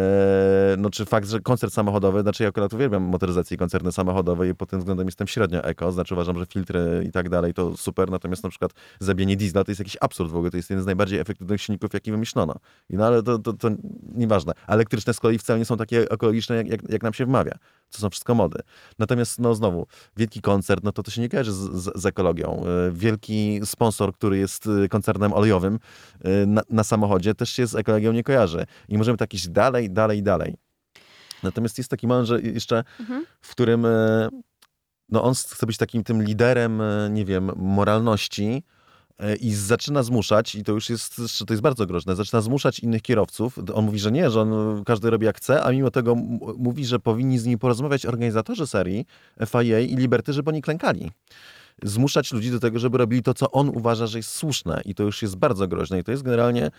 C: no czy fakt, że koncert samochodowy, znaczy ja akurat uwielbiam motoryzację i koncerny samochodowe i pod tym względem jestem średnio eko, znaczy uważam, że filtry i tak dalej to super, natomiast na przykład zabienie diesla to jest jakiś absurd w ogóle, to jest jeden z najbardziej efektywnych silników, jaki wymyślono. I no ale to, to, to nieważne. A Elektryczne z kolei wcale nie są takie ekologiczne, jak, jak, jak nam się wmawia. To są wszystko mody. Natomiast no znowu, wielki koncert, no to to się nie kojarzy z, z, z ekologią. E, Wielki sponsor, który jest e, koncernem olejowym e, na, na samochodzie, też się z ekologią nie kojarzy. I możemy tak iść dalej, dalej, dalej. Natomiast jest taki moment, że jeszcze,
B: Mhm.
C: w którym no on chce być takim tym liderem, nie wiem, moralności i zaczyna zmuszać, i to już jest, to jest bardzo groźne, zaczyna zmuszać innych kierowców. On mówi, że nie, że on, każdy robi jak chce, a mimo tego mówi, że powinni z nimi porozmawiać organizatorzy serii FIA i Liberty, żeby oni klękali. Zmuszać ludzi do tego, żeby robili to, co on uważa, że jest słuszne. I to już jest bardzo groźne. I to jest generalnie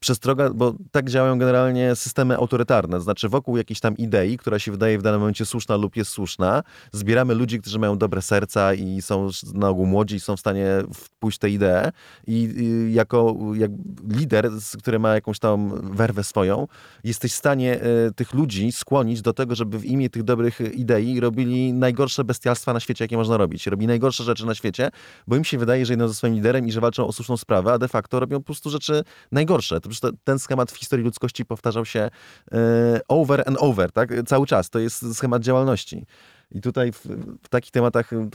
C: przestroga, bo tak działają generalnie systemy autorytarne, to znaczy wokół jakiejś tam idei, która się wydaje w danym momencie słuszna lub jest słuszna, zbieramy ludzi, którzy mają dobre serca i są na ogół młodzi i są w stanie wpójść tę ideę i y, jako jak lider, który ma jakąś tam werwę swoją, jesteś w stanie y, tych ludzi skłonić do tego, żeby w imię tych dobrych idei robili najgorsze bestialstwa na świecie, jakie można robić. Robili najgorsze rzeczy na świecie, bo im się wydaje, że idą ze swoim liderem i że walczą o słuszną sprawę, a de facto robią po prostu rzeczy najgorsze. To- ten schemat w historii ludzkości powtarzał się e, over and over, tak? Cały czas. To jest schemat działalności. I tutaj w, w takich tematach e,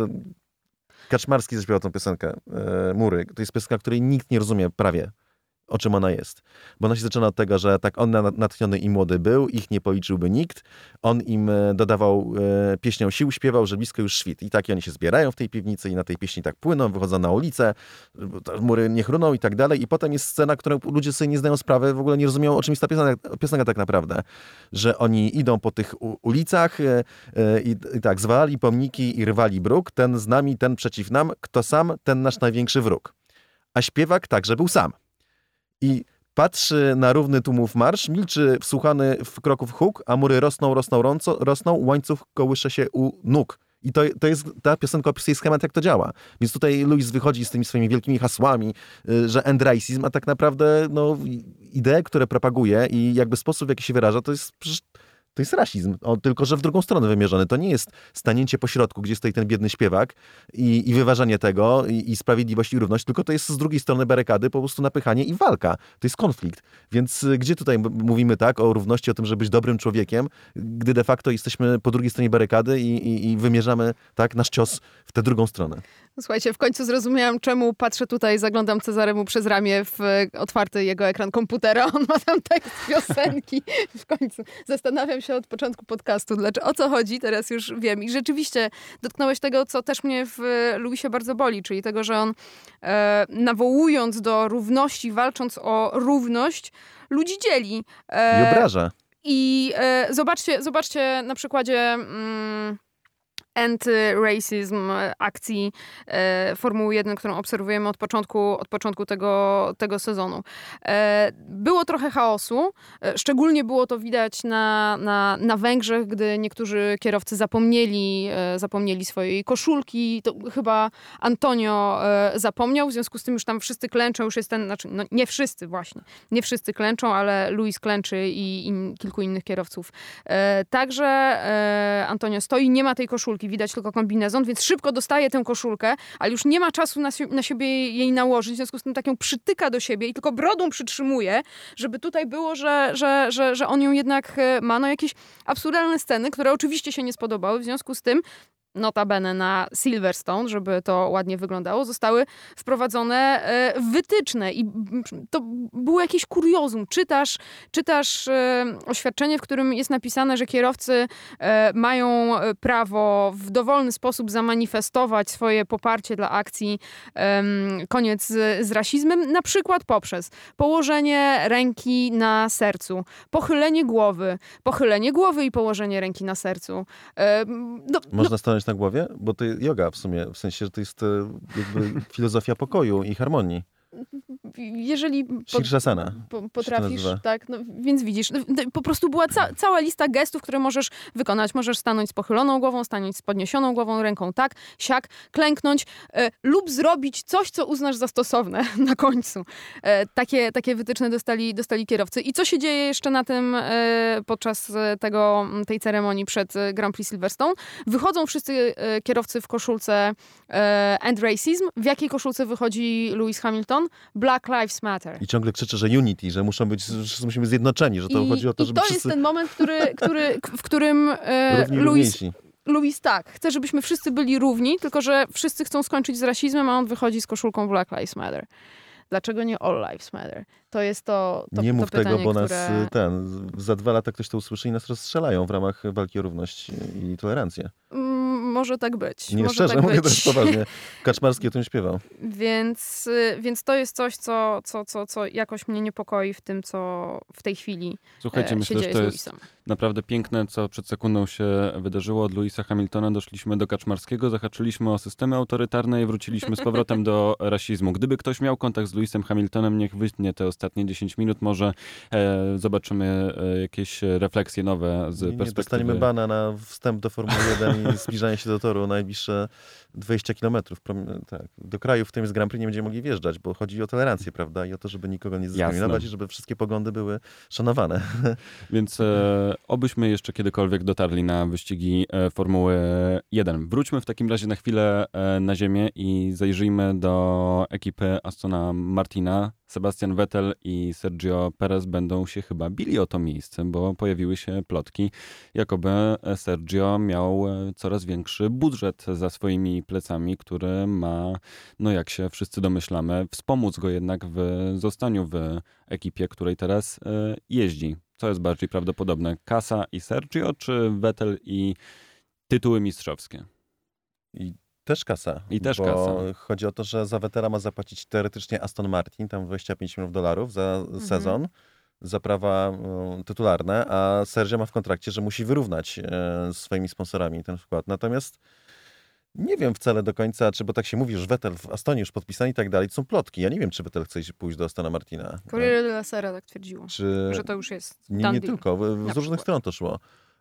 C: Kaczmarski zaśpiewał tą piosenkę e, Mury. To jest piosenka, której nikt nie rozumie prawie o czym ona jest. Bo ona się zaczyna od tego, że tak on na- natchniony i młody był, ich nie policzyłby nikt. On im e, dodawał e, pieśnią sił, śpiewał, że blisko już świt. I tak oni się zbierają w tej piwnicy i na tej pieśni tak płyną, wychodzą na ulicę, mury nie chruną i tak dalej. I potem jest scena, którą ludzie sobie nie zdają sprawy, w ogóle nie rozumieją, o czym jest ta piosenka, piosenka tak naprawdę. Że oni idą po tych ulicach e, e, i, i tak, zwalali pomniki i rwali bruk, ten z nami, ten przeciw nam, kto sam, ten nasz największy wróg. A śpiewak także był sam. I patrzy na równy tłumów marsz, milczy wsłuchany w kroków huk, a mury rosną, rosną, rąco, rosną, łańcuch kołysze się u nóg. I to, to jest, ta piosenka opisuje schemat, jak to działa. Więc tutaj Louis wychodzi z tymi swoimi wielkimi hasłami, y, że end racism, a tak naprawdę no, idee, które propaguje i jakby sposób, w jaki się wyraża, to jest to jest rasizm, o, tylko że w drugą stronę wymierzony. To nie jest stanięcie po środku, gdzie stoi ten biedny śpiewak i, i wyważanie tego, i, i sprawiedliwość i równość, tylko to jest z drugiej strony barykady po prostu napychanie i walka. To jest konflikt. Więc y, gdzie tutaj mówimy tak o równości, o tym, żeby być dobrym człowiekiem, gdy de facto jesteśmy po drugiej stronie barykady i, i, i wymierzamy tak nasz cios w tę drugą stronę.
B: Słuchajcie, w końcu zrozumiałam, czemu patrzę tutaj, zaglądam Cezaremu przez ramię w e, otwarty jego ekran komputera. On ma tam tekst piosenki. W końcu zastanawiam się od początku podcastu, dlaczego, o co chodzi, teraz już wiem. I rzeczywiście dotknąłeś tego, co też mnie w e, Luisie bardzo boli, czyli tego, że on e, nawołując do równości, walcząc o równość, ludzi dzieli. E,
C: I obraża.
B: I e, zobaczcie, zobaczcie na przykładzie mm, anty-racism akcji e, Formuły 1, którą obserwujemy od początku, od początku tego, tego sezonu. E, było trochę chaosu. E, szczególnie było to widać na, na, na Węgrzech, gdy niektórzy kierowcy zapomnieli, zapomnieli swojej koszulki. To chyba Antonio zapomniał, w związku z tym już tam wszyscy klęczą, już jest ten, znaczy no nie wszyscy właśnie, nie wszyscy klęczą, ale Luis klęczy i, kilku innych kierowców. Także Antonio stoi, nie ma tej koszulki, widać tylko kombinezon, więc szybko dostaje tę koszulkę, ale już nie ma czasu na, na siebie jej nałożyć, w związku z tym tak ją przytyka do siebie i tylko brodą przytrzymuje, żeby tutaj było, że, że, że, że on ją jednak e, ma. No jakieś absurdalne sceny, które oczywiście się nie spodobały, w związku z tym notabene na Silverstone, żeby to ładnie wyglądało, zostały wprowadzone e, wytyczne i to było jakieś kuriozum. Czytasz, czytasz e, oświadczenie, w którym jest napisane, że kierowcy e, mają prawo w dowolny sposób zamanifestować swoje poparcie dla akcji koniec z, z rasizmem, na przykład poprzez położenie ręki na sercu, pochylenie głowy, pochylenie głowy i położenie ręki na sercu. No,
C: Można stanąć na głowie? Bo to yoga w sumie, w sensie, że to jest e, jakby filozofia pokoju i harmonii.
B: Jeżeli po,
C: Shirshasana.
B: po, potrafisz, tak, no, więc widzisz, no, no, po prostu była ca cała lista gestów, które możesz wykonać. Możesz stanąć z pochyloną głową, stanąć z podniesioną głową, ręką tak, siak, klęknąć e, lub zrobić coś, co uznasz za stosowne na końcu. E, takie, takie wytyczne dostali, dostali kierowcy. I co się dzieje jeszcze na tym e, podczas e, tego, tej ceremonii przed e, Grand Prix Silverstone? Wychodzą wszyscy e, kierowcy w koszulce End Racism. W jakiej koszulce wychodzi Lewis Hamilton? Black Lives Matter.
C: I ciągle krzyczy, że unity, że muszą być, że musimy zjednoczeni, że to
B: I,
C: chodzi o to,
B: i
C: żeby
B: to
C: wszyscy
B: jest ten moment, który, który, w którym e, Louis. Louis tak, chce, żebyśmy wszyscy byli równi, tylko że wszyscy chcą skończyć z rasizmem, a on wychodzi z koszulką Black Lives Matter. Dlaczego nie All Lives Matter? To jest to, to
C: nie
B: to
C: mów
B: pytanie,
C: tego, bo nas
B: które...
C: y, ten, za dwa lata ktoś to usłyszy i nas rozstrzelają w ramach walki o równość i tolerancję.
B: Mm, może tak być.
C: Nie
B: może
C: szczerze,
B: tak
C: mówię
B: być.
C: też poważnie. Kaczmarski o tym śpiewał.
B: Więc, y, więc to jest coś, co, co, co, co jakoś mnie niepokoi w tym, co w tej chwili
A: Słuchajcie,
B: e, się
A: myślę, że to
B: z
A: jest naprawdę piękne, co przed sekundą się wydarzyło. Od Louisa Hamiltona doszliśmy do Kaczmarskiego, zahaczyliśmy o systemy autorytarne i wróciliśmy z powrotem do rasizmu. Gdyby ktoś miał kontakt z Louisem Hamiltonem, niech wytnie te ostatnie 10 minut. Może e, zobaczymy e, jakieś refleksje nowe z
C: Nie, nie
A: perspektywy...
C: dostaniemy bana na wstęp do Formuły 1 i zbliżanie się do toru najbliższe 20 kilometrów. Tak. Do kraju, w którym jest Grand Prix, nie będziemy mogli wjeżdżać, bo chodzi o tolerancję, prawda? I o to, żeby nikogo nie dyskryminować i żeby wszystkie poglądy były szanowane.
A: Więc e, obyśmy jeszcze kiedykolwiek dotarli na wyścigi e, Formuły 1. Wróćmy w takim razie na chwilę e, na ziemię i zajrzyjmy do ekipy Astona Martina. Sebastian Vettel i Sergio Perez będą się chyba bili o to miejsce, bo pojawiły się plotki, jakoby Sergio miał e, coraz większy budżet za swoimi plecami, który ma, no jak się wszyscy domyślamy, wspomóc go jednak w zostaniu w ekipie, której teraz e, jeździ. Co jest bardziej prawdopodobne? Kasa i Sergio, czy Vettel i tytuły mistrzowskie?
C: I też kasa.
A: I też
C: bo
A: kasa.
C: Chodzi o to, że za Vettela ma zapłacić teoretycznie Aston Martin, tam 25 milionów dolarów za sezon, za prawa e, tytularne, a Sergio ma w kontrakcie, że musi wyrównać e, swoimi sponsorami ten wkład. Natomiast nie wiem wcale do końca, czy, bo tak się mówi, że Vettel w Astonie już podpisany i tak dalej, to są plotki. Ja nie wiem, czy Vettel chce iść- pójść do Astona Martina.
B: Corriere della Sera tak twierdziło,
C: Czy...
B: że to już jest
C: Nie, nie tylko, z różnych stron to szło.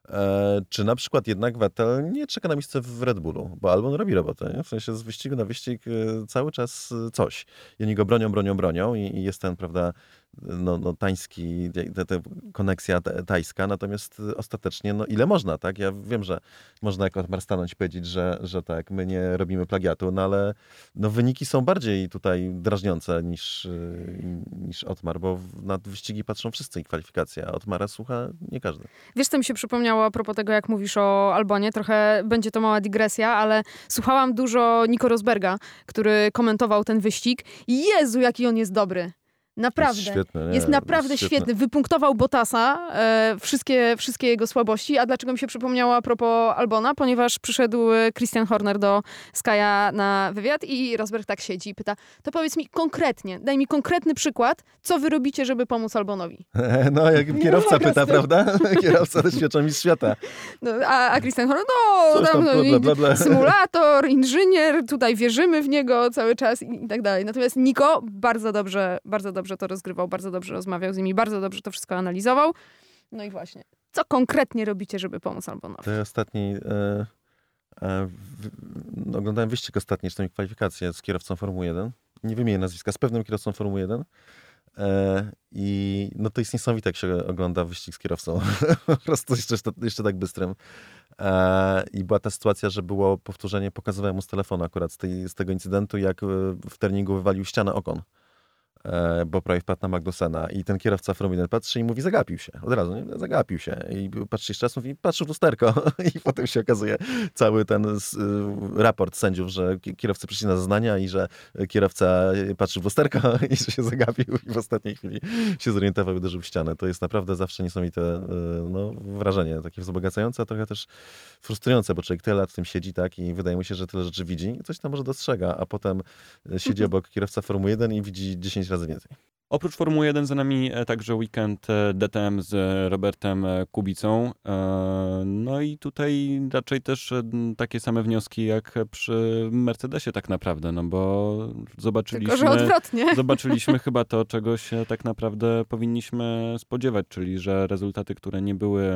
C: E, czy na przykład jednak Vettel nie czeka na miejsce w Red Bullu, bo Albon robi robotę, nie? w sensie z wyścigu na wyścig e, cały czas e, coś. I oni go bronią, bronią, bronią i, i jest ten, prawda, no, no tański, ta, ta koneksja ta- tajska, natomiast ostatecznie, no ile można, tak? Ja wiem, że można jako Otmar stanąć i powiedzieć, że, że tak, my nie robimy plagiatu, no ale no, wyniki są bardziej tutaj drażniące niż, e, niż Otmar, bo na wyścigi patrzą wszyscy i kwalifikacje, a Otmara słucha nie każdy.
B: Wiesz, co mi się przypomniało a propos tego, jak mówisz o Albonie? Trochę będzie to mała dygresja, ale słuchałam dużo Nico Rosberga, który komentował ten wyścig. Jezu, jaki on jest dobry. Naprawdę.
C: Jest świetny. Nie?
B: Jest naprawdę
C: świetny.
B: świetny. Wypunktował Botasa, e, wszystkie, wszystkie jego słabości. A dlaczego mi się przypomniało a propos Albona? Ponieważ przyszedł e, Christian Horner do Skaja na wywiad i Rosberg tak siedzi i pyta, to powiedz mi konkretnie, daj mi konkretny przykład, co wy robicie, żeby pomóc Albonowi.
C: No, jak kierowca pyta, prawda? Kierowca doświadcza mistrz świata.
B: No, a, a Christian Horner, no,
C: Coś
B: tam,
C: tam, bla, bla, bla.
B: symulator, inżynier, tutaj wierzymy w niego cały czas i, i tak dalej. Natomiast Niko bardzo dobrze, bardzo dobrze to rozgrywał, bardzo dobrze rozmawiał z nimi, bardzo dobrze to wszystko analizował. No i właśnie, co konkretnie robicie, żeby pomóc Albonowi?
C: To ostatni... E, e, no, oglądałem wyścig ostatni, czy tam kwalifikacje z kierowcą Formuły 1. Nie wymienię nazwiska, z pewnym kierowcą Formuły 1. E, I no to jest niesamowite, jak się ogląda wyścig z kierowcą. po prostu jeszcze, jeszcze tak bystrym. I była ta sytuacja, że było powtórzenie, pokazywałem mu z telefonu akurat z, tej, z tego incydentu, jak w turningu wywalił ścianę okon. E, bo prawie wpadł na Magnusena i ten kierowca Formuły 1 patrzy i mówi, zagapił się. Od razu, nie? zagapił się. I patrzy jeszcze raz, mówi, patrzył w lusterko. I potem się okazuje cały ten y, raport sędziów, że ki- kierowcy przyszli na zeznania i że kierowca patrzył w lusterko i że się zagapił i w ostatniej chwili się zorientował i uderzył w ścianę. To jest naprawdę zawsze niesamowite y, no, wrażenie, takie wzbogacające, a trochę też frustrujące, bo człowiek tyle lat w tym siedzi tak i wydaje mu się, że tyle rzeczy widzi coś tam może dostrzega, a potem y, siedzi obok kierowca Formuły 1 i widzi 10 razy więcej.
A: Oprócz Formuły 1 za nami e, także weekend e, DTM z Robertem e, Kubicą. No i tutaj raczej też takie same wnioski jak przy Mercedesie tak naprawdę, no bo zobaczyliśmy...
B: Tylko, że odwrotnie.
A: Zobaczyliśmy chyba to, czego się tak naprawdę powinniśmy spodziewać, czyli że rezultaty, które nie były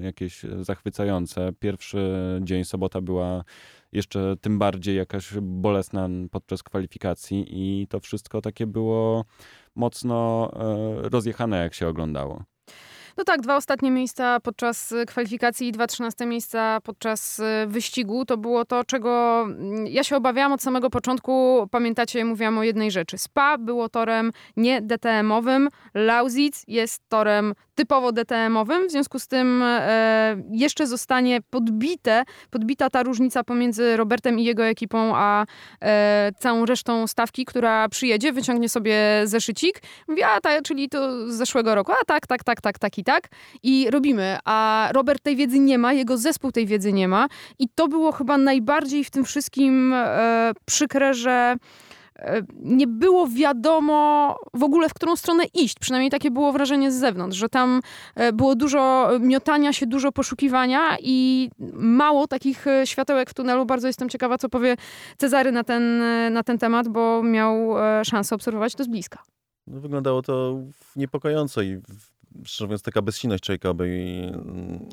A: jakieś zachwycające. Pierwszy dzień, sobota była jeszcze tym bardziej jakaś bolesna podczas kwalifikacji i to wszystko takie było mocno e, rozjechane, jak się oglądało.
B: No tak, dwa ostatnie miejsca podczas y, kwalifikacji i dwa trzynaste miejsca podczas y, wyścigu. To było to, czego mm, ja się obawiałam od samego początku. Pamiętacie, mówiłam o jednej rzeczy. Spa było torem nie DTM-owym, Lausitz jest torem typowo DTM-owym, w związku z tym e, jeszcze zostanie podbite, podbita ta różnica pomiędzy Robertem i jego ekipą, a e, całą resztą stawki, która przyjedzie, wyciągnie sobie zeszycik, mówi, a ta, czyli to z zeszłego roku, a tak, tak, tak, tak, tak tak i robimy, a Robert tej wiedzy nie ma, jego zespół tej wiedzy nie ma i to było chyba najbardziej w tym wszystkim e, przykre, że E, nie było wiadomo w ogóle, w którą stronę iść. Przynajmniej takie było wrażenie z zewnątrz, że tam e, było dużo miotania się, dużo poszukiwania i mało takich e, światełek w tunelu. Bardzo jestem ciekawa, co powie Cezary na ten, na ten temat, bo miał szansę obserwować to z bliska.
C: No, wyglądało to niepokojąco i szczerze mówiąc taka bezsilność człowieka obej,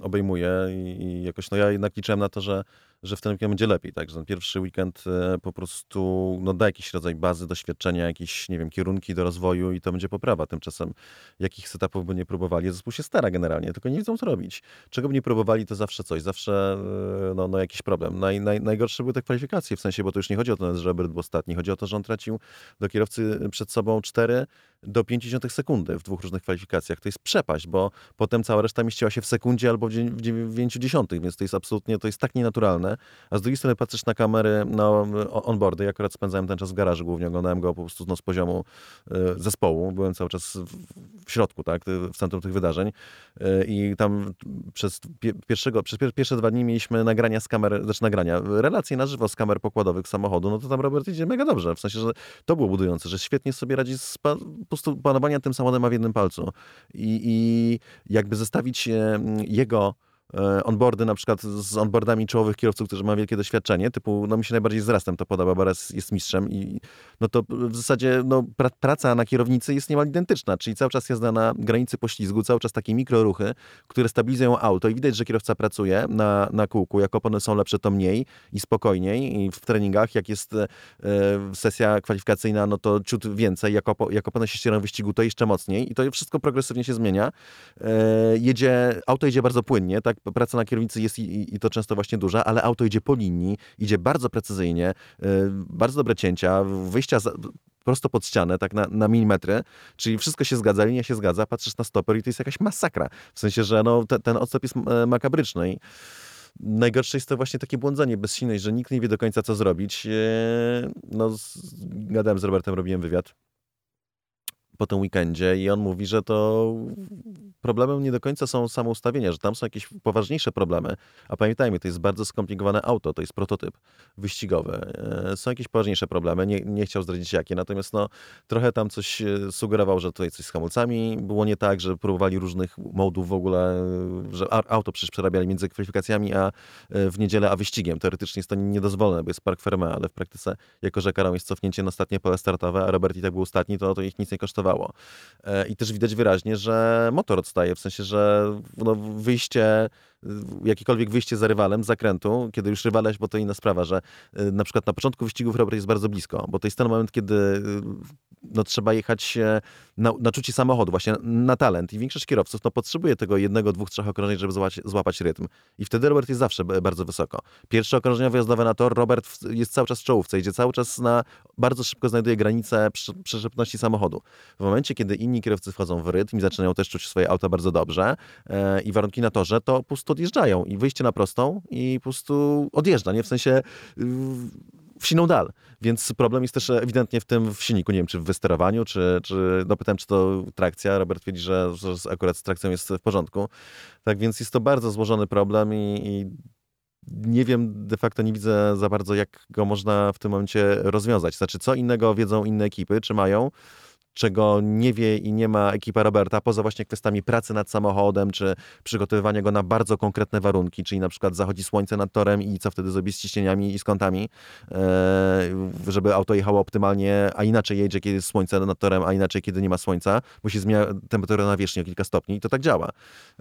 C: obejmuje i, i jakoś no ja jednak liczyłem na to, że że w ten weekend będzie lepiej, tak, że ten pierwszy weekend e, po prostu no, da jakiś rodzaj bazy, doświadczenia, jakieś, nie wiem, kierunki do rozwoju i to będzie poprawa. Tymczasem jakich setupów by nie próbowali, zespół się stara generalnie, tylko nie wiedzą co robić. Czego by nie próbowali, to zawsze coś, zawsze e, no, no jakiś problem. Naj, naj, najgorsze były te kwalifikacje, w sensie, bo to już nie chodzi o to, że Robert był ostatni, chodzi o to, że on tracił do kierowcy przed sobą 4 do 50 sekundy w dwóch różnych kwalifikacjach. To jest przepaść, bo potem cała reszta mieściła się w sekundzie albo w 90, więc to jest absolutnie, to jest tak nienaturalne, a z drugiej strony patrzysz na kamery, na onboardy. Ja akurat spędzałem ten czas w garażu głównie, oglądałem go po prostu no, z poziomu e, zespołu. Byłem cały czas w środku, tak, w centrum tych wydarzeń e, i tam przez, pierwszego, przez pierwsze dwa dni mieliśmy nagrania z kamer, znaczy nagrania, relacje na żywo z kamer pokładowych samochodu, no to tam Robert idzie mega dobrze, w sensie, że to było budujące, że świetnie sobie radzi z prostu panowania tym samochodem ma w jednym palcu. I, i jakby zestawić jego E, onboardy na przykład z onboardami czołowych kierowców, którzy mają wielkie doświadczenie, typu, no mi się najbardziej z Rastem to podoba, bo Ras jest mistrzem i no to w zasadzie no, pra praca na kierownicy jest niemal identyczna, czyli cały czas jazda na granicy poślizgu, cały czas takie mikroruchy, które stabilizują auto i widać, że kierowca pracuje na, na kółku, jak opony są lepsze, to mniej i spokojniej i w treningach, jak jest e, sesja kwalifikacyjna, no to ciut więcej, jak, opo jak opony się ścierają w wyścigu, to jeszcze mocniej i to wszystko progresywnie się zmienia. E, jedzie, auto jedzie bardzo płynnie, tak praca na kierownicy jest i, i, to często właśnie duża, ale auto idzie po linii, idzie bardzo precyzyjnie, yy, bardzo dobre cięcia, wyjścia za, prosto pod ścianę, tak na, na milimetry, czyli wszystko się zgadza, linia się zgadza, patrzysz na stoper i to jest jakaś masakra. W sensie, że no, te, ten odstęp jest e, makabryczny i najgorsze jest to właśnie takie błądzenie, bezsilność, że nikt nie wie do końca, co zrobić. E, no, z, gadałem z Robertem, robiłem wywiad po tym weekendzie i on mówi, że to problemem nie do końca są samo ustawienia, że tam są jakieś poważniejsze problemy. A pamiętajmy, to jest bardzo skomplikowane auto, to jest prototyp wyścigowy. E, są jakieś poważniejsze problemy, nie, nie chciał zdradzić jakie, natomiast no, trochę tam coś e, sugerował, że tutaj coś z hamulcami było nie tak, że próbowali różnych modów w ogóle, e, że auto przecież przerabiali między kwalifikacjami a w niedzielę, a wyścigiem. Teoretycznie jest to niedozwolone, bo jest park Ferme, ale w praktyce, jako że karą jest cofnięcie na ostatnie pole startowe, a Robert i tak był ostatni, to, to ich nic nie kosztowało. E, I też widać wyraźnie, że motor odstaje, w sensie, że no, wyjście jakiekolwiek wyjście za rywalem z zakrętu, kiedy już rywaleś, bo to inna sprawa, że y, na przykład na początku wyścigów Robert jest bardzo blisko, bo to jest ten moment, kiedy y, no, trzeba jechać na, na czucie samochodu, właśnie na talent i większość kierowców no, potrzebuje tego jednego, dwóch, trzech okrążeń, żeby złapać, złapać rytm. I wtedy Robert jest zawsze bardzo wysoko. Pierwsze okrążenia wyjazdowe na tor, Robert jest cały czas w czołówce, idzie cały czas na, bardzo szybko znajduje granice przyczepności samochodu. W momencie, kiedy inni kierowcy wchodzą w rytm i zaczynają też czuć swoje auta bardzo dobrze e, i warunki na torze, to pusto odjeżdżają i wyjście na prostą i po prostu odjeżdża, nie? W sensie w siną dal. Więc problem jest też ewidentnie w tym w silniku, nie wiem, czy w wysterowaniu, czy, czy no pytałem, czy to trakcja. Robert twierdzi, że, że akurat z trakcją jest w porządku. Tak więc jest to bardzo złożony problem i, i nie wiem, de facto nie widzę za bardzo, jak go można w tym momencie rozwiązać. Znaczy, co innego wiedzą inne ekipy, czy mają, czego nie wie i nie ma ekipa Roberta, poza właśnie kwestiami pracy nad samochodem, czy przygotowywania go na bardzo konkretne warunki, czyli na przykład zachodzi słońce nad torem i co wtedy zrobić z ciśnieniami i z kątami, e, żeby auto jechało optymalnie, a inaczej jedzie, kiedy jest słońce nad torem, a inaczej, kiedy nie ma słońca, bo się zmienia temperatura na wierzchni o kilka stopni i to tak działa.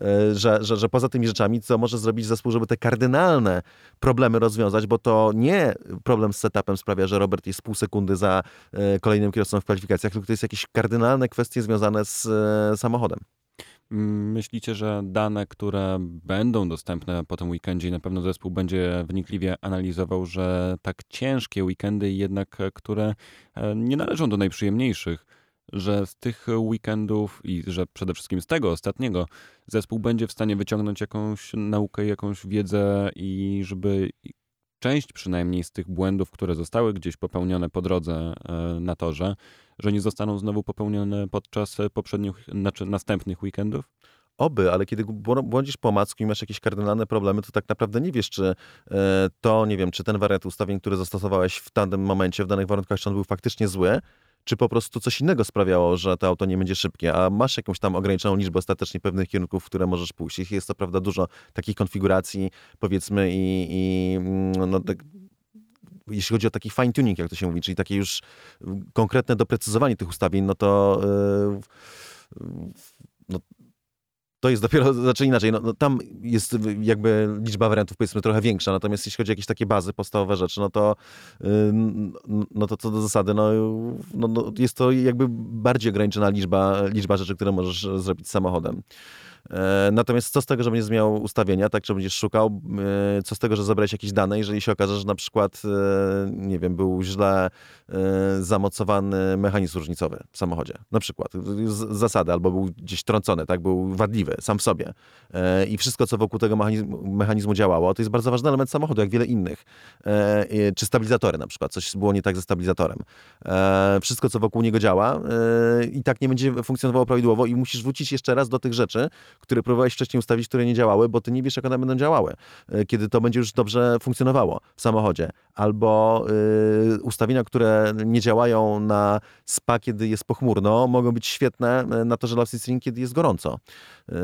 C: E, że, że, że poza tymi rzeczami, co może zrobić zespół, żeby te kardynalne problemy rozwiązać, bo to nie problem z setupem sprawia, że Robert jest pół sekundy za e, kolejnym kierowcą w kwalifikacjach, tylko to jest jakieś kardynalne kwestie związane z samochodem.
A: Myślicie, że dane, które będą dostępne po tym weekendzie na pewno zespół będzie wnikliwie analizował, że tak ciężkie weekendy jednak, które e, nie należą do najprzyjemniejszych, że z tych weekendów i że przede wszystkim z tego ostatniego zespół będzie w stanie wyciągnąć jakąś naukę, jakąś wiedzę i żeby część przynajmniej z tych błędów, które zostały gdzieś popełnione po drodze e, na torze, że nie zostaną znowu popełnione podczas poprzednich, znaczy następnych weekendów?
C: Oby, ale kiedy błądzisz po macku i masz jakieś kardynalne problemy, to tak naprawdę nie wiesz, czy e, to, nie wiem, czy ten wariant ustawień, który zastosowałeś w danym momencie, w danych warunkach, czy on był faktycznie zły, czy po prostu coś innego sprawiało, że to auto nie będzie szybkie, a masz jakąś tam ograniczoną liczbę ostatecznie pewnych kierunków, w które możesz pójść. Jest to prawda dużo takich konfiguracji, powiedzmy, i, i mm, no, tak, jeśli chodzi o taki fine tuning, jak to się mówi, czyli takie już konkretne doprecyzowanie tych ustawień, no to yy, no, to jest dopiero, znaczy inaczej, no, no, tam jest jakby liczba wariantów powiedzmy trochę większa, natomiast jeśli chodzi o jakieś takie bazy, podstawowe rzeczy, no to no to co do zasady, no, no, no, jest to jakby bardziej ograniczona liczba, liczba rzeczy, które możesz zrobić samochodem. E, natomiast co z tego, że będziesz miał ustawienia, tak, że będziesz szukał, e, co z tego, że zabrałeś jakieś dane, jeżeli się okaże, że na przykład, e, nie wiem, był źle zamocowany mechanizm różnicowy w samochodzie, na przykład, z zasady, albo był gdzieś trącony, tak, był wadliwy sam w sobie i wszystko, co wokół tego mechanizmu, mechanizmu działało, to jest bardzo ważny element samochodu, jak wiele innych. Czy stabilizatory na przykład, coś było nie tak ze stabilizatorem. Wszystko, co wokół niego działa i tak nie będzie funkcjonowało prawidłowo i musisz wrócić jeszcze raz do tych rzeczy, które próbowałeś wcześniej ustawić, które nie działały, bo ty nie wiesz, jak one będą działały, e, kiedy to będzie już dobrze funkcjonowało w samochodzie. Albo y, ustawienia, które nie działają na spa, kiedy jest pochmurno, mogą być świetne e, na to, że Love String, kiedy jest gorąco. Y,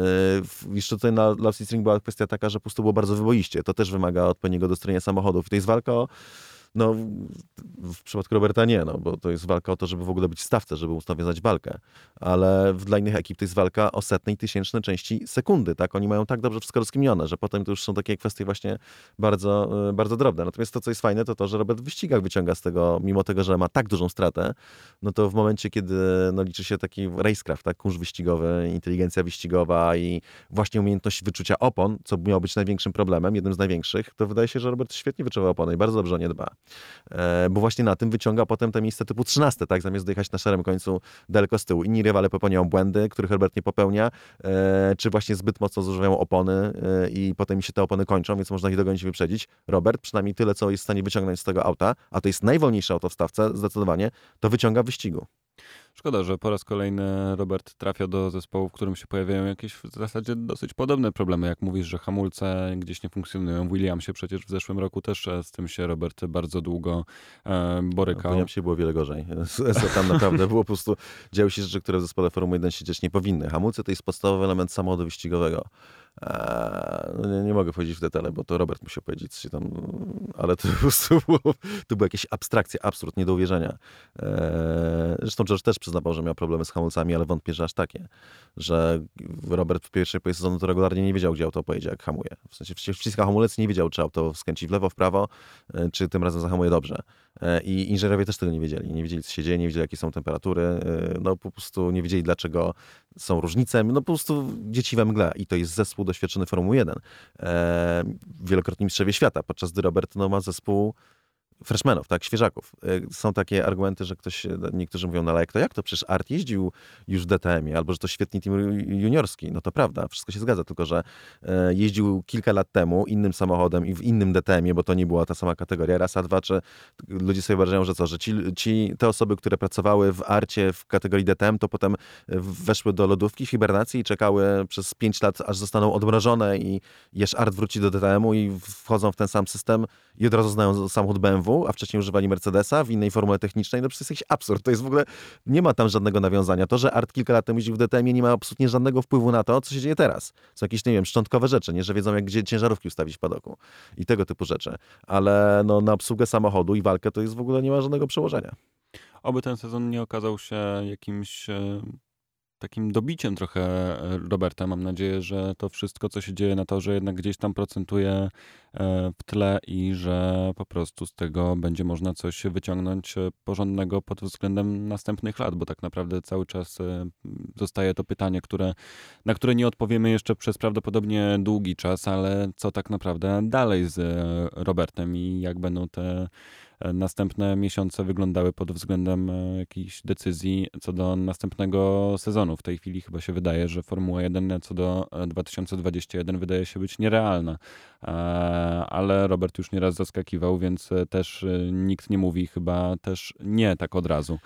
C: jeszcze tutaj na Love String była kwestia taka, że po prostu było bardzo wyboiście. To też wymaga odpowiedniego dostrojenia samochodów. I to jest walka o no, w przypadku Roberta nie, no, bo to jest walka o to, żeby w ogóle być w stawce, żeby nawiązać walkę. Ale dla innych ekip to jest walka o setne i tysięczne części sekundy, tak? Oni mają tak dobrze wszystko rozkminione, że potem to już są takie kwestie właśnie bardzo, e, bardzo drobne. Natomiast to, co jest fajne, to to, że Robert w wyścigach wyciąga z tego, mimo tego, że ma tak dużą stratę, no to w momencie, kiedy no, liczy się taki racecraft, tak? Kurz wyścigowy, inteligencja wyścigowa i właśnie umiejętność wyczucia opon, co miało być największym problemem, jednym z największych, to wydaje się, że Robert świetnie wyczuwa opony i bardzo dobrze o nie dba. E, bo właśnie na tym wyciąga potem te miejsce typu 13, tak, zamiast dojechać na szarym końcu daleko z tyłu. Inni rywale popełniają błędy, których Herbert nie popełnia, e, czy właśnie zbyt mocno zużywają opony e, i potem się te opony kończą, więc można ich dogonić i wyprzedzić. Robert, przynajmniej tyle, co jest w stanie wyciągnąć z tego auta, a to jest najwolniejsze auto w stawce, zdecydowanie, to wyciąga w wyścigu.
A: Szkoda, że po raz kolejny Robert trafia do zespołu, w którym się pojawiają jakieś w zasadzie dosyć podobne problemy. Jak mówisz, że hamulce gdzieś nie funkcjonują. W Williamsie przecież w zeszłym roku też e, z tym się Robert bardzo długo e, borykał. W
C: Williamsie było wiele gorzej. Tam naprawdę było po prostu, działy się rzeczy, które w zespole Formuły 1 się dziać nie powinny. Hamulce to jest podstawowy element samochodu wyścigowego. No nie, nie, mogę wchodzić w detale, bo to Robert musiał powiedzieć, co się tam, ale to po prostu było, to była jakieś abstrakcja, absurd, nie do uwierzenia. E, zresztą George też przyznawał, że miał problemy z hamulcami, ale wątpię, że aż takie, że Robert w pierwszej połowie sezonu to regularnie nie wiedział, gdzie auto pojedzie, jak hamuje. W sensie wciska hamulec nie wiedział, czy auto skręci w lewo, w prawo, e, czy tym razem zahamuje dobrze. E, I inżynierowie też tego nie wiedzieli. Nie wiedzieli, co się dzieje, nie wiedzieli, jakie są temperatury. No po prostu nie wiedzieli, dlaczego są różnice. No po prostu dzieci we mgle. I to jest zespół doświadczony Formuły 1. E, wielokrotni mistrzowie świata, podczas gdy Robert no, ma zespół freshmanów, tak, świeżaków. E, są takie argumenty, że ktoś, niektórzy mówią, no ale jak to, jak to? Przecież Art jeździł już w DTM-ie, albo że to świetny team juniorski. No to prawda, wszystko się zgadza, tylko że e, jeździł kilka lat temu innym samochodem i w innym DTM-ie, bo to nie była ta sama kategoria. Raz, a dwa, czy ludzie sobie wyobrażają, że co, że ci, ci, te osoby, które pracowały w Arcie w kategorii DTM, to potem weszły do lodówki w hibernacji i czekały przez pięć lat, aż zostaną odmrożone i jeszcze Art wróci do DTM-u i wchodzą w ten sam system i od razu znają samochód BMW BMW, a wcześniej używali Mercedesa w innej formule technicznej, no przecież jest jakiś absurd. To jest w ogóle, nie ma tam żadnego nawiązania. To, że Art kilka lat temu jeździł w DTM nie ma absolutnie żadnego wpływu na to, co się dzieje teraz. Są jakieś, nie wiem, szczątkowe rzeczy, nie, że wiedzą, jak gdzie ciężarówki ustawić w padoku i tego typu rzeczy. Ale no, na obsługę samochodu i walkę to jest w ogóle nie ma żadnego przełożenia.
A: Oby ten sezon nie okazał się jakimś e, takim dobiciem trochę e, Roberta. Mam nadzieję, że to wszystko, co się dzieje na to, że jednak gdzieś tam procentuje e, w tle i że po prostu z tego będzie można coś wyciągnąć porządnego pod względem następnych lat, bo tak naprawdę cały czas zostaje to pytanie, które, na które nie odpowiemy jeszcze przez prawdopodobnie długi czas, ale co tak naprawdę dalej z Robertem i jak będą te E, następne miesiące wyglądały pod względem e, jakichś decyzji co do następnego sezonu. W tej chwili chyba się wydaje, że Formuła 1 co do 2021 e, wydaje się być nierealna. Ale Robert już nieraz zaskakiwał, więc też nikt nie mówi chyba też nie tak od razu.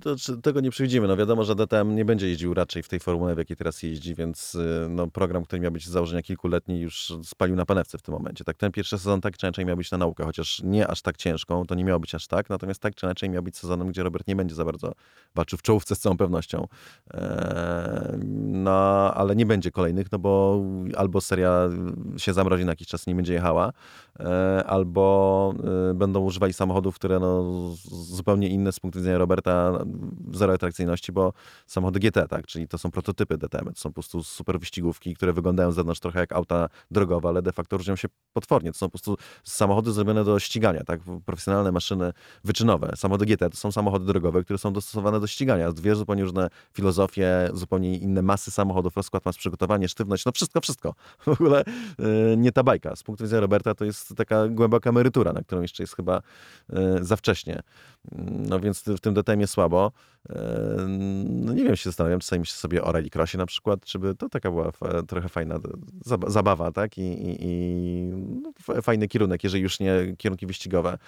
C: To, tego nie przewidzimy. No wiadomo, że DTM nie będzie jeździł raczej w tej formule, w jakiej teraz jeździ, więc y, no, program, który miał być z założenia kilkuletni, już spalił na panewce w tym momencie. Tak, ten pierwszy sezon tak czy inaczej miał być na naukę, chociaż nie aż tak ciężką, to nie miało być aż tak, natomiast tak czy inaczej miał być sezonem, gdzie Robert nie będzie za bardzo walczył w czołówce z całą pewnością. Eee, no, ale nie będzie kolejnych, no bo albo seria się zamrozi na jakiś czas, nie będzie jechała, e, albo y, będą używali samochodów, które no, zupełnie inne z punktu widzenia Roberta zero atrakcyjności, bo samochody GT, tak, czyli to są prototypy DTM, to są po prostu super wyścigówki, które wyglądają z zewnątrz trochę jak auta drogowe, ale de facto różnią się potwornie. To są po prostu samochody zrobione do ścigania, tak, profesjonalne maszyny wyczynowe. Samochody GT to są samochody drogowe, które są dostosowane do ścigania. Dwie zupełnie różne filozofie, zupełnie inne masy samochodów, rozkład mas, przygotowanie, sztywność, no wszystko, wszystko. W ogóle yy, nie ta bajka. Z punktu widzenia Roberta to jest taka głęboka emerytura, na którą jeszcze jest chyba yy, za wcześnie. No więc w tym DTM jest słabo. No nie wiem, się zastanawiam, czasami myślę sobie o rallycrossie na przykład, czy by to taka była trochę fajna zabawa, tak? I, i, i no, fajny kierunek, jeżeli już nie kierunki wyścigowe.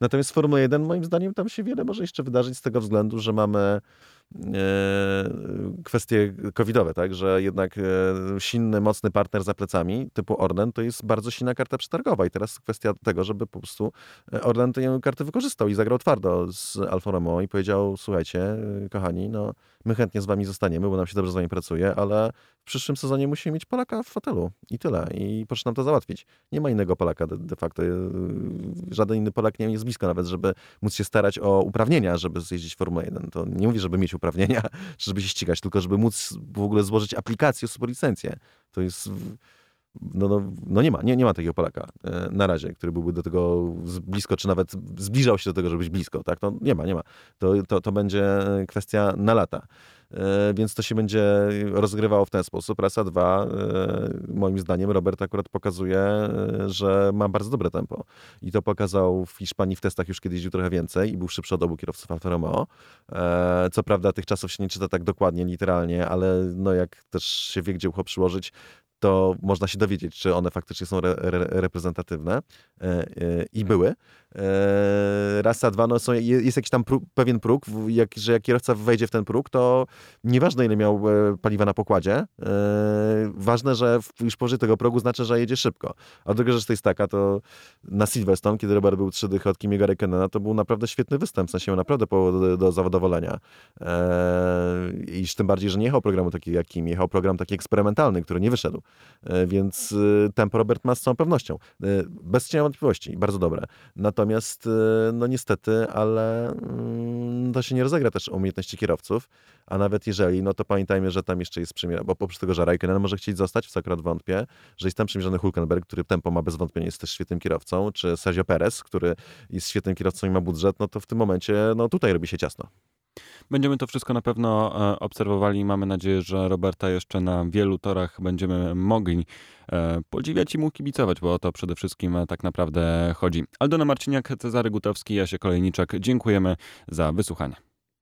C: Natomiast Formuła 1 moim zdaniem tam się wiele może jeszcze wydarzyć z tego względu, że mamy kwestie covidowe, tak, że jednak e, silny, mocny partner za plecami, typu Orlen, to jest bardzo silna karta przetargowa. I teraz kwestia tego, żeby po prostu e, Orlen tę kartę wykorzystał i zagrał twardo z Alfa Romeo i powiedział, słuchajcie, kochani, no my chętnie z wami zostaniemy, bo nam się dobrze z wami pracuje, ale w przyszłym sezonie musimy mieć Polaka w fotelu i tyle. I proszę nam to załatwić. Nie ma innego Polaka de, de facto. Żaden inny Polak nie jest blisko nawet, żeby móc się starać o uprawnienia, żeby zjeździć Formułę 1. To nie mówi, żeby mieć uprawnienia, żeby się ścigać, tylko żeby móc w ogóle złożyć aplikację, super licencję. To jest... No, no, no, nie ma, nie, nie ma takiego Polaka e, na razie, który byłby do tego blisko, czy nawet zbliżał się do tego, żeby być blisko, tak? No, nie ma, nie ma. To, to, to będzie kwestia na lata. E, więc to się będzie rozgrywało w ten sposób. Raz, a dwa, e, moim zdaniem Robert akurat pokazuje, e, że ma bardzo dobre tempo. I to pokazał w Hiszpanii w testach już kiedyś jeździł trochę więcej i był szybszy od obu kierowców Alfa Romeo. Co prawda tych czasów się nie czyta tak dokładnie, literalnie, ale no jak też się wie, gdzie ucho przyłożyć, to można się dowiedzieć, czy one faktycznie są re, re, reprezentatywne e, e, i były. E, raz, a dwa, no są, jest jakiś tam próg, pewien próg, jak, że jak kierowca wejdzie w ten próg, to nieważne ile miał paliwa na pokładzie, ważne, że już powyżej tego progu znaczy, że jedzie szybko. A druga rzecz to jest taka, to na Silverstone, kiedy Robert był trzy dychy od Kimiego Räikkönena, to był naprawdę świetny występ, w sensie naprawdę po, do, do zadowolenia. I tym bardziej, że nie jechał programu takiego jak Kim, jechał program taki eksperymentalny, który nie wyszedł. E, więc e, tempo Robert ma z całą pewnością. E, bez cienia wątpliwości, bardzo dobre. Natomiast, no niestety, ale mm, to się nie rozegra też umiejętności kierowców, a nawet jeżeli, no to pamiętajmy, że tam jeszcze jest przymierzony, bo oprócz tego, że Raikkonen może chcieć zostać, w co akurat wątpię, że jest tam przymierzony Hulkenberg, który tempo ma bez wątpienia, jest też świetnym kierowcą, czy Sergio Perez, który jest świetnym kierowcą i ma budżet, no to w tym momencie, no tutaj robi się ciasno.
A: Będziemy to wszystko na pewno e, obserwowali. Mamy nadzieję, że Roberta jeszcze na wielu torach będziemy mogli e, podziwiać i mu kibicować, bo o to przede wszystkim e, tak naprawdę chodzi. Aldona Marciniak, Cezary Gutowski, Jasie Kolejniczak. Dziękujemy za wysłuchanie.